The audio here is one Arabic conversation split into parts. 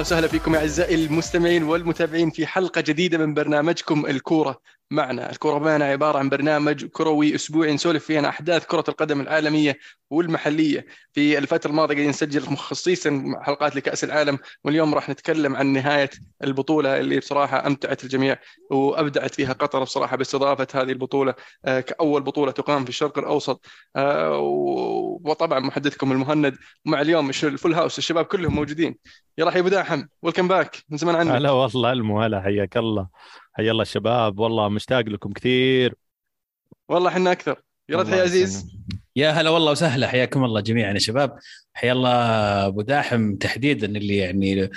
أهلا وسهلا فيكم يا أعزائي المستمعين والمتابعين في حلقة جديدة من برنامجكم الكورة معنا، الكورة معنا عبارة عن برنامج كروي أسبوعي نسولف فيه عن أحداث كرة القدم العالمية والمحلية، في الفترة الماضية قاعدين نسجل خصيصا حلقات لكأس العالم واليوم راح نتكلم عن نهاية البطولة اللي بصراحة أمتعت الجميع وأبدعت فيها قطر بصراحة باستضافة هذه البطولة آه، كأول بطولة تقام في الشرق الأوسط. آه، وطبعا محدثكم المهند. مع اليوم ال full house الشباب كلهم موجودين. يا يا ابو داحم welcome back من زمان عنك. هلا والله المو هلا حياك الله. حيا الله الشباب. والله مشتاق لكم كثير. والله إحنا أكثر. يا ريت يا عزيز. يا هلا والله وسهلا. حياكم الله جميعا يا شباب. حيا الله أبو داحم تحديدا اللي يعني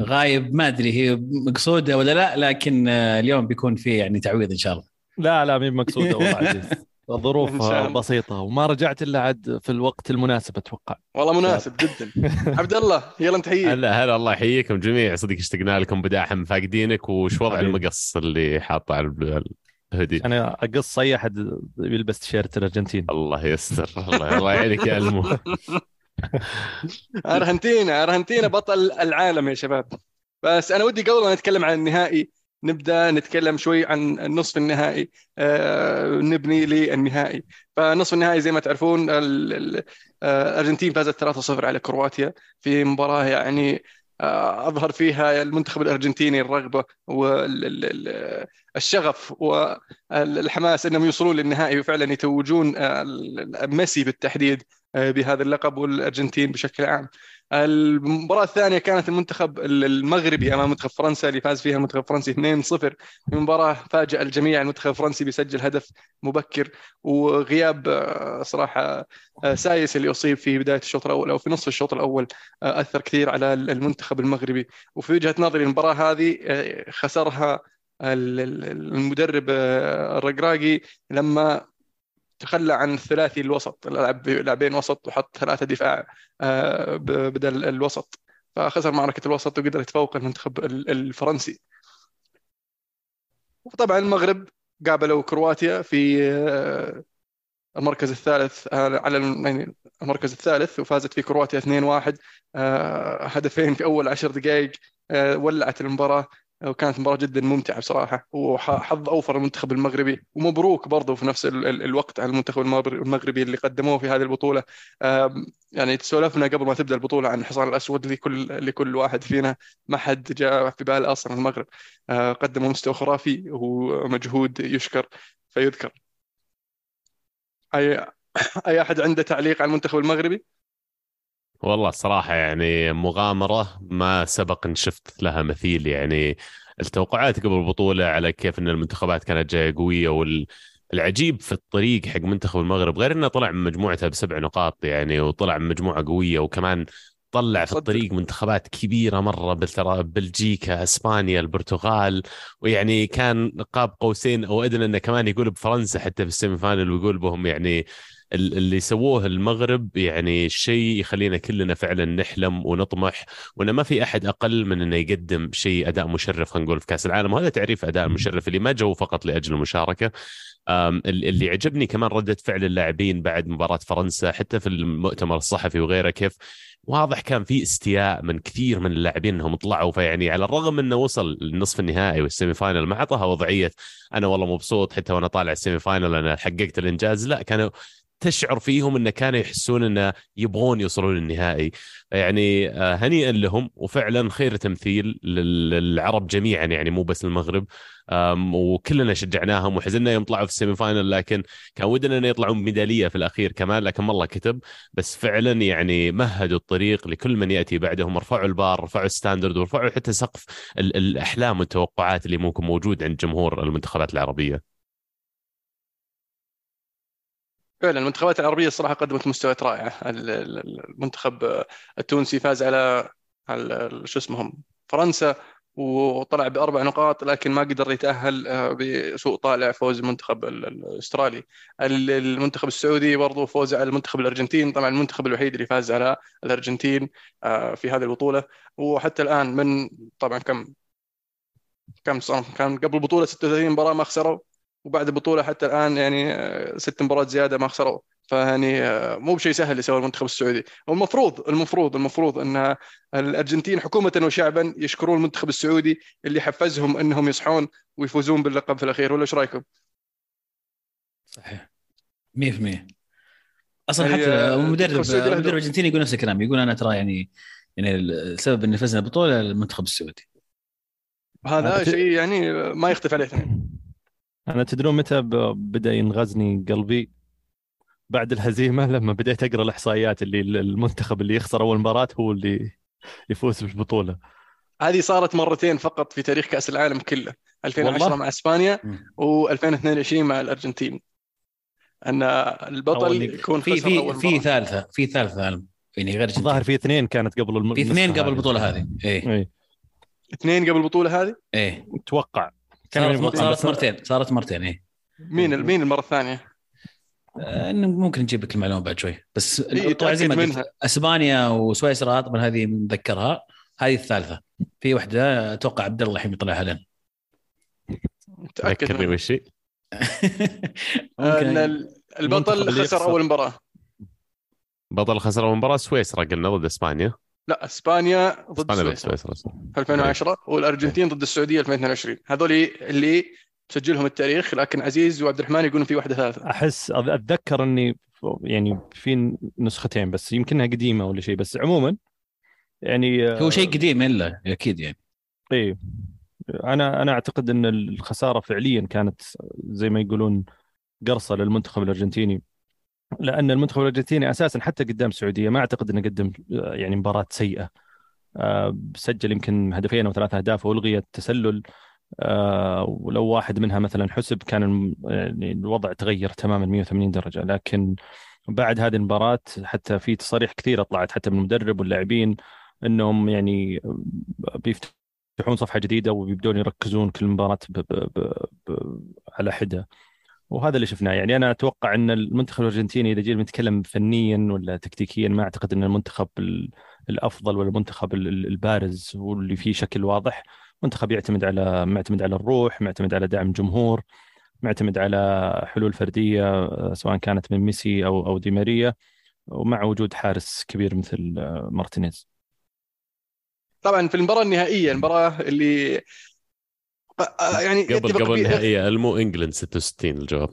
غايب ما أدري هي مقصودة ولا لا لكن اليوم بيكون في يعني تعويض إن شاء الله. لا لا مين مقصودة؟ والله عزيز. الظروف بسيطة وما رجعت إلا عاد في الوقت المناسب أتوقع. والله مناسب جدا. عبد الله يلا انت حييك هلا هلا الله يحييكم جميع. صدق اشتقنا لكم بداحم فاقدينك وش وضع المقص اللي حاطه على الهدي؟ أنا أقص اي احد يلبس تيشيرت الأرجنتين. الله يستر الله الله يعينك يا المو. أرجنتينا أرجنتينا بطل العالم يا شباب. بس أنا ودي قبل ما نتكلم عن النهائي نبدأ نتكلم شوي عن النصف النهائي آه، نبني للنهائي فنصف النهائي زي ما تعرفون آه، الارجنتين فازت 3-0 على كرواتيا في مباراة يعني آه، أظهر فيها المنتخب الأرجنتيني الرغبة والشغف والحماس إنهم يوصلون للنهائي وفعلا يتوجون ميسي بالتحديد بهذا اللقب والأرجنتين بشكل عام. المباراة الثانية كانت المنتخب المغربي أمام منتخب فرنسا اللي فاز فيها المنتخب الفرنسي 2-0 في مباراة فاجأ الجميع المنتخب الفرنسي بيسجل هدف مبكر. وغياب آه، صراحة آه، سايس اللي أصيب في بداية الشوط الأول أو في نصف الشوط الأول آه، أثر كثير على المنتخب المغربي. وفي وجهة نظري المباراة هذه خسرها المدرب الرقراقي لما تخلى عن الثلاثي الوسط لعب لاعبين وسط وحط ثلاثة دفاع آه، بدل الوسط. فخسر معركة الوسط وقدر يتفوق المنتخب الفرنسي. وطبعا المغرب قابلوا كرواتيا في آه، المركز الثالث آه، على يعني المركز الثالث وفازت في كرواتيا 2-1 هدفين في أول عشر دقائق ولعت المباراة. وكانت مباراة جدا ممتعة بصراحة. وحظ أوفر المنتخب المغربي ومبروك برضه في نفس الوقت على المنتخب المغربي اللي قدموه في هذه البطولة. يعني تسولفنا قبل ما تبدأ البطولة عن الحصان الأسود لكل لكل واحد فينا. ما حد جاء في باله أصلا المغرب. آه، قدموا مستوى خرافي ومجهود يشكر فيذكر. أي أي أحد عنده تعليق على المنتخب المغربي؟ والله الصراحة يعني مغامرة ما سبق إن شفت لها مثيل يعني التوقعات قبل البطولة على كيف إن المنتخبات كانت جاية قوية والعجيب في الطريق حق منتخب المغرب غير إنه طلع من مجموعتها بسبع نقاط يعني وطلع من مجموعة قوية وكمان طلع في الطريق منتخبات كبيرة مرة بلجيكا إسبانيا البرتغال ويعني كان قاب قوسين أو أدنى إنه كمان يقول بفرنسا حتى في ال semi final ويقول بهم يعني اللي سووه المغرب يعني شيء يخلينا كلنا فعلا نحلم ونطمح وإنه ما في أحد أقل من إنه يقدم شيء أداء مشرف خلينا نقول في كأس العالم. وهذا تعريف أداء المشرف اللي ما جو فقط لأجل المشاركة. اللي عجبني كمان ردة فعل اللاعبين بعد مباراة فرنسا حتى في المؤتمر الصحفي وغيره كيف واضح كان في استياء من كثير من اللاعبين إنهم طلعوا. فيعني على الرغم إنه وصل للنصف النهائي وال semi final ما اعطاها وضعية. أنا والله مبسوط حتى وأنا طالع ال semi final أنا حققت الإنجاز. لا كانوا تشعر فيهم انه كانوا يحسون انه يبغون يوصلون للنهائي. يعني آه، هنيئا لهم وفعلا خير تمثيل للعرب جميعا يعني مو بس المغرب. وكلنا شجعناهم وحزنا يوم طلعوا في ال semi final لكن كان ودنا انه يطلعون ميداليه في الأخير كمان لكن الله كتب. بس فعلا يعني مهدوا الطريق لكل من يأتي بعدهم رفعوا البار رفعوا ال standard ورفعوا حتى سقف الأحلام والتوقعات اللي ممكن موجود عند جمهور المنتخبات العربية. فعلا المنتخبات العربية الصراحة قدمت مستويات رائعة. المنتخب التونسي فاز على شو اسمهم فرنسا وطلع بأربع نقاط لكن ما قدر يتأهل آه، بسوء طالع فوز المنتخب الأسترالي. المنتخب السعودي برضو فوز على المنتخب الأرجنتين. طبعا المنتخب الوحيد اللي فاز على الأرجنتين آه، في هذه البطولة. وحتى الآن من طبعا كم كم كان قبل البطولة 36 مباراة ما خسروا. وبعد البطوله حتى الآن يعني آه، ست مباريات زيادة ما خسروا. فيعني آه، مو بشيء سهل يسوي المنتخب السعودي. والمفروض المفروض المفروض إن الأرجنتين حكومة وشعبا يشكرون المنتخب السعودي اللي حفزهم إنهم يصحون ويفوزون باللقب في الأخير. ولا إيش رأيكم؟ صحيح. 100% أصلا يعني، حتى آه، المدرب له المدرب. الارجنتيني يقول نفس الكلام. يقول أنا ترى يعني يعني السبب اني فزنا البطوله المنتخب السعودي. هذا شيء يعني ما يختلف عليه. اثنين أنا تدرون متى بدأ ينغزني قلبي بعد الهزيمة لما بديت أقرأ الإحصائيات اللي المنتخب اللي يخسر أول مباراة هو اللي يفوز بالبطولة هذه صارت مرتين فقط في تاريخ كأس العالم كله 2010 والله؟ مع إسبانيا مم. و2022 مع الأرجنتين أن البطل يكون في في في. ثالثة في ثالثة يعني غير. الظاهر في اثنين كانت قبل الم... في اثنين قبل. البطولة هذه إيه اي اثنين قبل البطولة هذه إيه أتوقع صارت, صارت مرتين صارت مرتين إيه. مين مين المرة الثانية؟ آه، إنه ممكن نجيب لك المعلومة بعد شوي. بس إيه، قلت منها. أسبانيا وسويسرا طبعا هذه متذكرها هذه الثالثة. في واحدة أتوقع عبد الله الحين بيطلعها لنا. متاكد ذكرني منها. بالشيء ان ممكن ال- البطل خسر. أول مباراة. بطل خسر المباراه سويسرا قلنا ضد إسبانيا. لا إسبانيا ضد إسبانيا ضد سويسرا. سويسرا في 2010 والأرجنتين ضد السعودية 2022 هذول اللي سجلهم التاريخ لكن عزيز وعبد الرحمن يقولون في واحدة ثالثة. أحس أتذكر إني يعني في نسختين بس يمكنها قديمة ولا شيء بس عموما يعني هو شيء قديم إلا أكيد يعني. إيه. أنا أنا أعتقد إن الخسارة فعليا كانت زي ما يقولون قرصة للمنتخب الأرجنتيني. لأن المنتخب الأرجنتيني أساسا حتى قدام السعودية ما أعتقد إنه قدم آه، يعني مباراة سيئة. آه، سجل يمكن هدفين أو ثلاث أهداف وألغي التسلل. آه، ولو واحد منها مثلا حسب كان يعني الوضع تغير تماما 180 درجة. لكن بعد هذه المباراة حتى في تصاريح كثيرة طلعت حتى من المدرب واللاعبين إنهم يعني بيفتحون صفحة جديدة وبيبدون يركزون كل مباراة على حدة. وهذا اللي شفناه. يعني أنا أتوقع أن المنتخب الأرجنتيني إذا جينا نتكلم فنيا ولا تكتيكيا ما أعتقد أن المنتخب ال- الأفضل ولا المنتخب ال- ال- البارز واللي فيه شكل واضح. منتخب يعتمد على معتمد على الروح معتمد على دعم جمهور معتمد على حلول فردية آه، سواء كانت من ميسي أو أو دي ماريا ومع وجود حارس كبير مثل آه، مارتينيز. طبعا في المباراة النهائية المباراة اللي يعني قبل قبل النهائية المو England 66 الجواب؟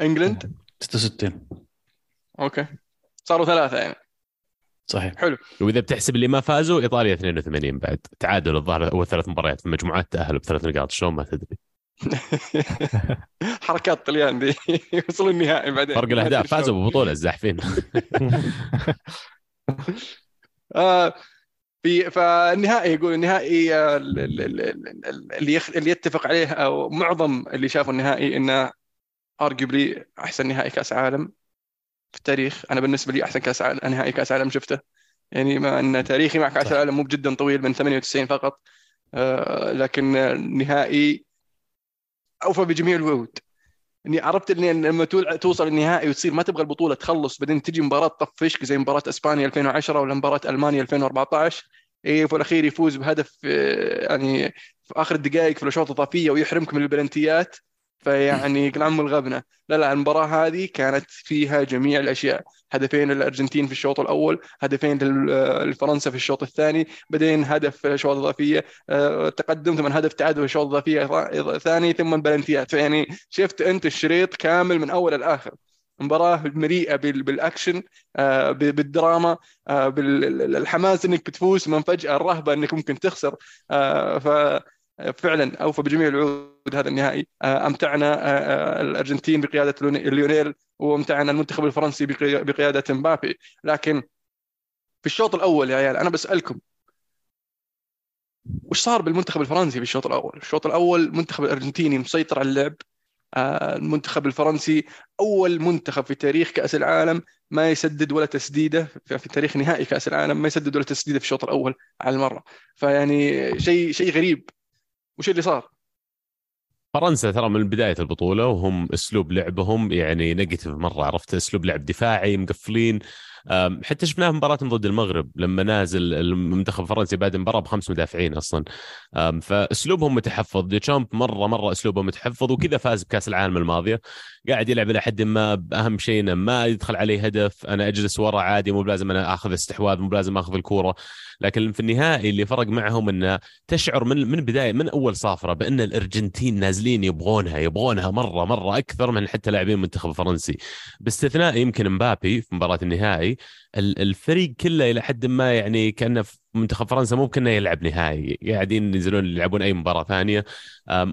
England؟ 66 أوكي. صاروا ثلاثة يعني. صحيح. وإذا بتحسب اللي ما فازوا إيطاليا 82 بعد. تعادلوا الظاهر أول ثلاث مباريات. في المجموعات تاهلوا بثلاث نقاط. شلون ما تدري. حركات طليان دي. يوصلوا النهائي بعدين. فرق الأهداف. فازوا بالبطوله الزاحفين آه في فالنهائي يقول النهائي آه، ال- ال- ال- ال- اللي يخ... اللي يتفق عليه أو معظم اللي شافوا النهائي إنه ارجبلي أحسن نهائي كأس عالم في التاريخ. أنا بالنسبة لي أحسن كأس عالم نهائي كأس عالم شفته. يعني مع إن تاريخي مع كأس. العالم مو جدا طويل من 98 فقط. آه لكن النهائي أوفى بجميع الوعود. إني عرفت إني لما توصل النهائي وتصير ما تبغى البطولة تخلص بعدين تجي مباراة طفشك زي مباراة إسبانيا 2010 ولا مباراة ألمانيا 2014 إيه في الأخير يفوز بهدف آه، يعني في آخر الدقائق في الأشواط الإضافية ويحرمك من البلنتيات. فيعني كل عم الغبنه لا لا المباراة هذه كانت فيها جميع الأشياء. هدفين للارجنتين في الشوط الأول هدفين لفرنسا في الشوط الثاني بعدين هدف في الاشواط الإضافية آه، تقدم ثم هدف تعادل في الشوط الإضافية ثاني ثم بلنتيات فيعني شفت أنت الشريط كامل من أول لآخر. مباراة مليئة بال- بالأكشن آه، بالدراما آه، بالحماس إنك بتفوز ثم فجأة الرهبة إنك ممكن تخسر. آه، ففعلا أوفى بجميع الوعود هذا النهائي. آه، أمتعنا آه، آه، الأرجنتين بقيادة لوني- ليونيل وأمتعنا المنتخب الفرنسي بقي- بقيادة مبابي. لكن في الشوط الأول يا عيال أنا بسألكم وش صار بالمنتخب الفرنسي في الشوط الأول؟ الشوط الأول المنتخب الأرجنتيني مسيطر على اللعب. المنتخب الفرنسي أول منتخب في تاريخ كأس العالم ما يسدد ولا تسديدة في تاريخ نهائي كأس العالم ما يسدد ولا تسديدة في الشوط الأول على المرة. فيعني شيء شيء غريب. وش اللي صار؟ فرنسا ترى من بداية البطولة وهم أسلوب لعبهم يعني نيجاتيف مرة عرفت أسلوب لعب دفاعي مقفلين حتى شفناه في مباراة ضد المغرب لما نازل المنتخب الفرنسي بعد المباراه بخمس مدافعين أصلا. فأسلوبهم متحفظ. ديشامب مرة مرة أسلوبه متحفظ وكذا فاز بكأس العالم الماضية. قاعد يلعب إلى حد ما اهم شيء إنه ما يدخل عليه هدف. أنا أجلس ورا عادي مو بلازم أنا آخذ استحواذ مو بلازم آخذ الكورة. لكن في النهائي اللي فرق معهم إنه تشعر من من بداية من أول صافرة بأن الأرجنتين نازلين يبغونها يبغونها مرة مرة أكثر من حتى لاعبين المنتخب الفرنسي. باستثناء يمكن مبابي في مباراة النهائي ال- الفريق كله إلى حد ما يعني كأنه منتخب فرنسا مو كانه يلعب نهائي. قاعدين ينزلون يلعبون أي مباراة ثانية.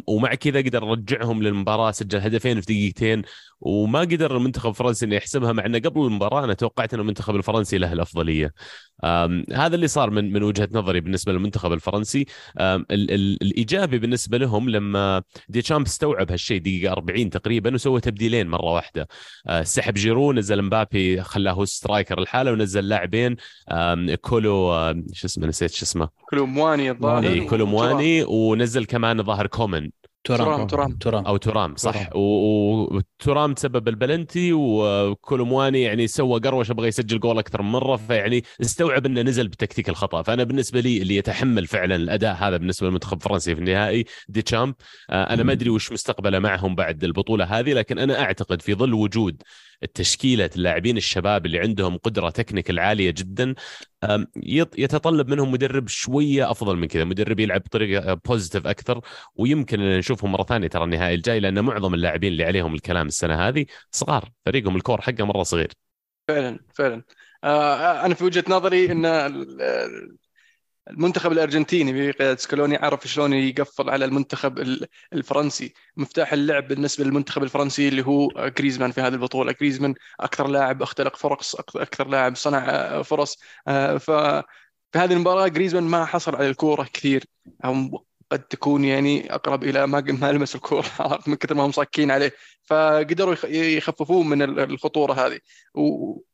ومع كذا قدر رجعهم للمباراة سجل هدفين في دقيقتين. وما قدر المنتخب الفرنسي إنه يحسمها مع إنه قبل المباراة أنا توقعت إن المنتخب الفرنسي له الأفضلية. هذا اللي صار من من وجهة نظري بالنسبة للمنتخب الفرنسي. ال- ال- الإيجابي بالنسبة لهم لما ديشامب استوعب هالشيء دقيقة 40 تقريبا وسوى تبديلين مرة واحدة. أه، سحب جيرو نزل مبابي خلاه هو striker لحاله ونزل لاعبين كولو أم، شو اسمه نسيت شو اسمه. كولو مواني الظاهر. اي كولو مواني ونزل كمان ظاهر كومان ترام. ترام ترام. أو ترام صح. وترام تسبب البلنتي وكولومواني يعني سوى قروشة بغى يسجل جول أكثر من مرة فيعني استوعب إنه نزل بتكتيك الخطأ. فأنا بالنسبة لي اللي يتحمل فعلا الأداء هذا بالنسبة للمنتخب الفرنسي في النهائي ديشامب آه، أنا ما أدري وش مستقبله معهم بعد البطولة هذه لكن أنا أعتقد في ظل وجود التشكيلة اللاعبين الشباب اللي عندهم قدرة technical عالية جدا يتطلب منهم مدرب شوية أفضل من كذا مدرب يلعب بطريقة positive أكثر. ويمكن نشوفهم مرة ثانية ترى النهائي الجاي لأن معظم اللاعبين اللي عليهم الكلام السنة هذه صغار فريقهم ال core حقه مرة صغير. فعلا فعلا. آه، أنا في وجهة نظري إن المنتخب الأرجنتيني بقياده سكالوني عرف شلون يقفل على المنتخب ال- الفرنسي. مفتاح اللعب بالنسبة للمنتخب الفرنسي اللي هو جريزمان في هذه البطولة. جريزمان أكثر لاعب اختلق فرص أكثر لاعب صنع آه، فرص. آه، ف في هذه المباراة جريزمان ما حصل على الكورة كثير. أو قد تكون يعني أقرب إلى ما ما لمس الكورة عرفت من كثر ما هم صاكين عليه. فقدروا يخ- يخففون من ال- الخطورة هذه.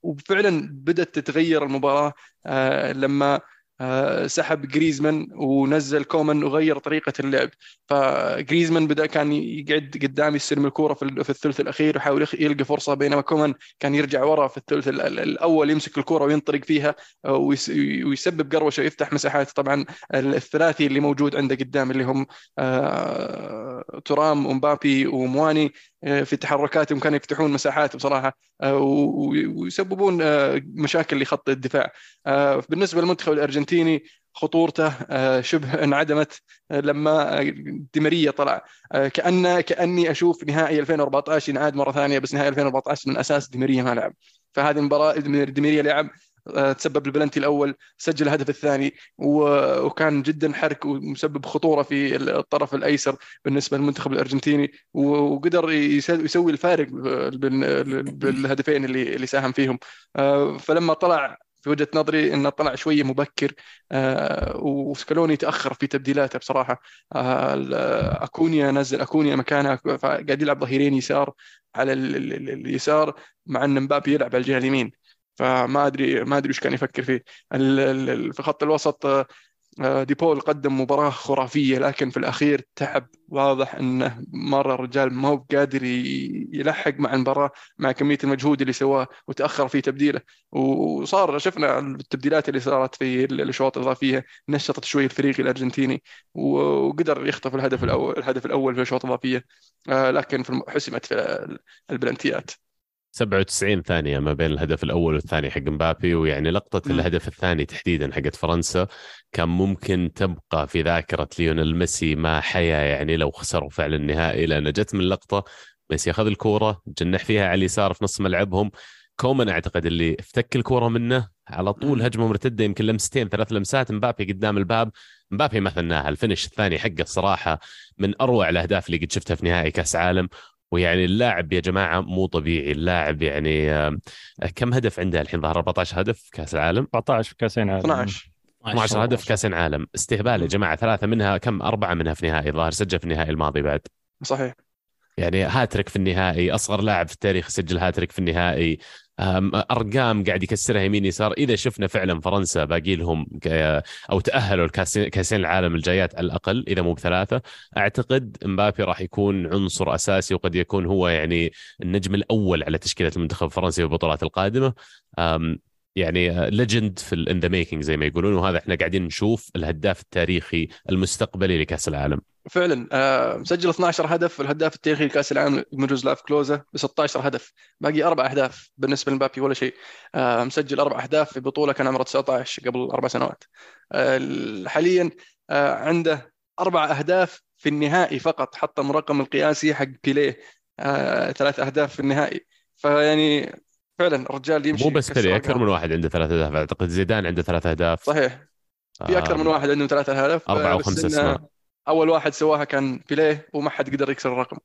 وفعلا بدأت تتغير المباراة آه، لما سحب جريزمان ونزل كومان وغير طريقة اللعب. فجريزمان بدأ كان يقعد قدام يستلم الكورة في ال- في الثلث الأخير ويحاول يلقى فرصة بينما كومان كان يرجع ورا في الثلث ال- ال- الأول يمسك الكورة وينطلق فيها آه، ويس- ويسبب قروشة ويفتح مساحات طبعا الثلاثي اللي موجود عنده قدام اللي هم آه، ترام ومبابي ومواني آه، في تحركاتهم كانوا يفتحون مساحات بصراحة آه، ويسببون آه، مشاكل لخط الدفاع. آه، بالنسبة للمنتخب الأرجنتيني خطورته آه، شبه انعدمت آه، لما آه، ديماريا طلع. آه، كأن كأني أشوف نهائي 2014 ينعاد مرة ثانية بس نهائي 2014 من أساس ديماريا ما لعب. فهذه المباراة ديماريا لعب آه، تسبب البلنتي الأول سجل الهدف الثاني وكان جدا حرك ومسبب خطورة في الطرف الأيسر بالنسبة للمنتخب الأرجنتيني وقدر يس- يسوي الفارق بال- بالهدفين اللي اللي ساهم فيهم. آه، فلما طلع في وجهة نظري انه طلع شوية مبكر آه، وسكالوني تأخر في تبديلاته بصراحة. آه، أكونيا نزل أكونيا مكانها قاعد يلعب ظهيرين يسار على ال- ال- ال- اليسار مع إن مبابي يلعب على الجهة اليمين. فما ادري ما أدري وش كان يفكر فيه. في خط الوسط آه، آه، ديبول قدم مباراة خرافية لكن في الأخير تعب. واضح أنه مرة الرجال ما هو قادر يلحق مع المباراة مع كمية المجهود اللي سواه وتأخر في تبديله. وصار شفنا التبديلات اللي صارت في الأشواط الإضافية نشطت شوي الفريق الأرجنتيني وقدر يخطف الهدف الأول الهدف الأول في الأشواط الإضافية آه، لكن حسمت في البلنتيات. 97 ثانية ما بين الهدف الأول والثاني حق مبابي ويعني لقطة مم. الهدف الثاني تحديدا حقت فرنسا كان ممكن تبقى في ذاكرة ليونيل ميسي ما حيا يعني لو خسروا فعلا النهائي لأن جت من لقطة ميسي أخذ الكورة جنح فيها على اليسار في نص ملعبهم كومان أعتقد اللي افتك الكورة منه على طول. هجمة مرتدة يمكن لمستين ثلاث لمسات مبابي قدام الباب مبابي مثلناها ال finish الثاني حقه الصراحة من أروع الأهداف اللي قد شفتها في نهائي كأس عالم ويعني اللاعب يا جماعة مو طبيعي. اللاعب يعني آه، كم هدف عنده الحين ظهر؟ 14 هدف في كأس العالم؟ 14 في كاسين عالم 12 12 هدف في كأس العالم. استهبال يا جماعة. ثلاثة منها كم؟ أربعة منها في نهائي ظهر سجل في النهائي الماضي بعد. صحيح. يعني هاتريك في النهائي أصغر لاعب في التاريخ يسجل هاتريك في النهائي. أرقام قاعد يكسرها يمين يسار. إذا شفنا فعلا فرنسا باقي لهم أو تأهلوا لكأسين العالم الجايات على الأقل إذا مو بثلاثة أعتقد مبابي راح يكون عنصر أساسي وقد يكون هو يعني النجم الأول على تشكيلة المنتخب الفرنسي في البطولات القادمه يعني legend في in the making زي ما يقولون وهذا إحنا قاعدين نشوف الهداف التاريخي المستقبلي لكأس العالم. فعلا آه، مسجل 12 هدف الهداف التاريخي لكأس العالم ميروسلاف كلوزا ب 16 هدف. باقي أربع أهداف بالنسبة لمبابي ولا شيء. آه، مسجل أربع أهداف في بطولة كان عمره 19 قبل أربع سنوات. آه، حاليا آه، عنده أربع أهداف في النهائي فقط حطم الرقم القياسي حق بيليه آه، ثلاث أهداف في النهائي. فيعني فعلا الرجال يمشي مو بس يكسر بيلي أكثر. من واحد عنده ثلاث أهداف. أعتقد زيدان عنده ثلاث أهداف. صحيح. في أكثر من واحد عندهم ثلاث أهداف. أربعة بس وخمسة إنه أسماء. أول واحد سواها كان بيليه وما حد قدر يكسر الرقم.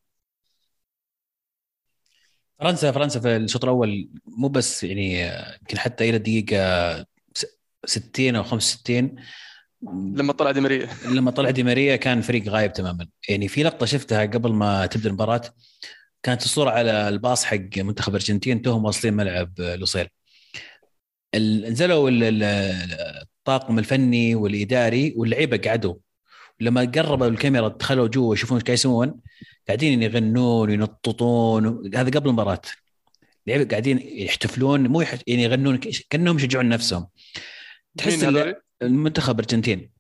فرنسا فرنسا في الشوط الأول مو بس يعني آه، يمكن حتى إلى الدقيقة س- 60 أو 65 لما طلع دي ماريا. لما طلع دي ماريا كان فريق غايب تماما. يعني في لقطة شفتها قبل ما تبدأ المباراة كانت الصورة على الباص حق منتخب الارجنتين توهم واصلين ملعب لوسيل. ال- نزلوا ال- ال- الطاقم الفني والإداري واللعيبة قعدوا. لما قربوا الكاميرا دخلوا جوا يشوفون إيش قاعد يسوون قاعدين يغنون وينططون هذا قبل المباراة. اللعيبه قاعدين يحتفلون مو يح... يعني يغنون كأنهم يشجعون نفسهم. تحس؟ المنتخب الأرجنتين.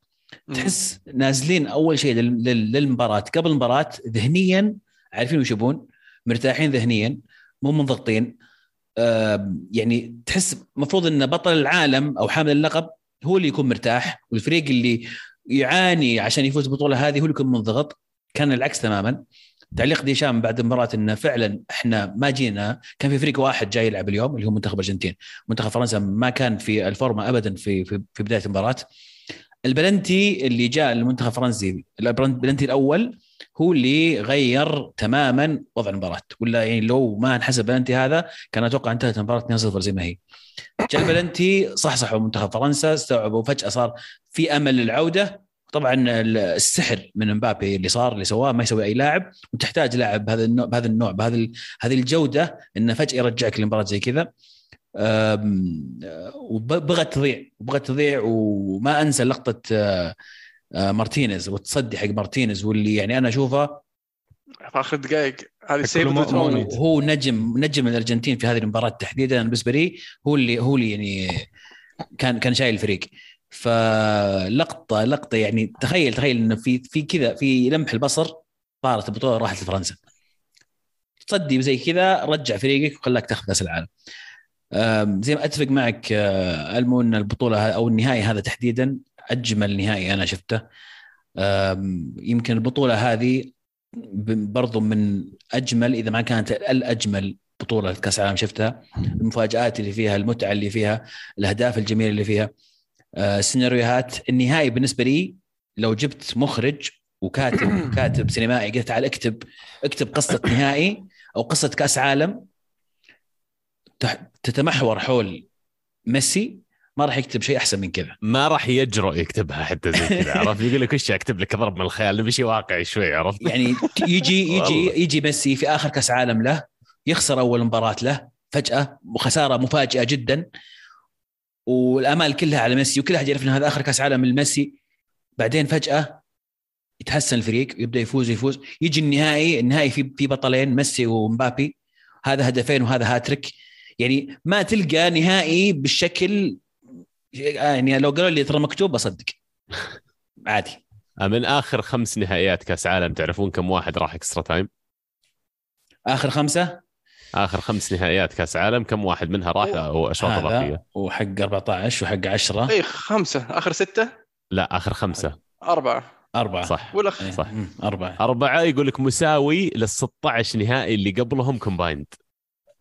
تحس نازلين أول شيء لل- لل- للمباراة. قبل المباراة ذهنيا عارفين وش يبون مرتاحين ذهنيا مو منضغطين. آم، يعني تحس المفروض إن بطل العالم أو حامل اللقب هو اللي يكون مرتاح والفريق اللي يعاني عشان يفوز بالبطوله هذه هو يكون منضغط. كان العكس تماما. تعليق ديشام بعد المباراه إنه فعلا إحنا ما جينا. كان في فريق واحد جاي يلعب اليوم اللي هو منتخب الارجنتين منتخب فرنسا ما كان في الفورمة ابدا في في, في بداية المباراة. البلنتي اللي جاء المنتخب الفرنسي البلنتي الأول هو اللي غير تماما وضع المباراة. ولا يعني لو ما انحسب بلنتي هذا كان أتوقع انتهت المباراة 2-0 زي ما هي. جاء البلنتي صحصحوا منتخب فرنسا استوعبوا فجأة صار في أمل للعودة. طبعا السحر من مبابي اللي صار اللي سواه ما يسوي أي لاعب وتحتاج لاعب بهذا النوع بهذا النوع بهذا هذه الجودة إنه فجأة يرجعك لمباراة زي كذا. وبغت تضيع وبغت تضيع وما أنسى لقطة آه، مارتينيز والتصدي حق مارتينيز واللي يعني أنا أشوفه في آخر الدقائق هذه سيف هو نجم نجم الأرجنتين في هذه المباراة تحديدا بالنسبة لي. هو اللي هو اللي يعني كان كان شايل الفريق. فلقطه لقطة يعني تخيل تخيل إنه في في كذا في لمح البصر طارت البطولة راحت لفرنسا. تصدي زي كذا رجع فريقك وخلاك تاخذ كأس العالم. زي ما أتفق معك آه، ألمو إن البطولة أو النهائي هذا تحديدا أجمل نهائي أنا شفته. يمكن البطولة هذه برضو من أجمل إذا ما كانت الأجمل بطولة كأس العالم شفتها المفاجآت اللي فيها المتعة اللي فيها الأهداف الجميلة اللي فيها. آه، السيناريوهات النهائي بالنسبة لي لو جبت مخرج وكاتب كاتب سينمائي قلت تعال اكتب اكتب قصة نهائي أو قصة كأس عالم تح- تتمحور حول ميسي ما راح يكتب شيء أحسن من كذا. ما راح يجرؤ يكتبها حتى زي كذا عرفت؟ يقول لك وش أكتب لك ضرب من الخيال؟ نبي شيء واقعي شوي عرفت؟ يعني يجي يجي. يجي ميسي في آخر كأس عالم له يخسر أول مباراة له فجأة وخساره مفاجئة جدا والأمال كلها على ميسي وكل أحد يعرف ان هذا آخر كأس عالم لميسي. بعدين فجأة يتحسن الفريق يبدأ يفوز يفوز. يجي النهائي النهائي في في بطلين ميسي ومبابي. هذا هدفين وهذا هاتريك. يعني ما تلقى نهائي بالشكل يعني لو قالوا لي ترى مكتوب بصدق. عادي. من آخر خمس نهائيات كأس عالم تعرفون كم واحد راح extra time؟ آخر خمسة؟ آخر خمس نهائيات كأس عالم كم واحد منها راح؟ أو أشواط إضافية؟ وحق 14 وحق 10 اي خمسة. آخر ستة؟ لا آخر خمسة. أربعة. أربعة. صح ولا إيه، صح. أربعة. أربعة يقول لك مساوي لل 16 نهائي اللي قبلهم combined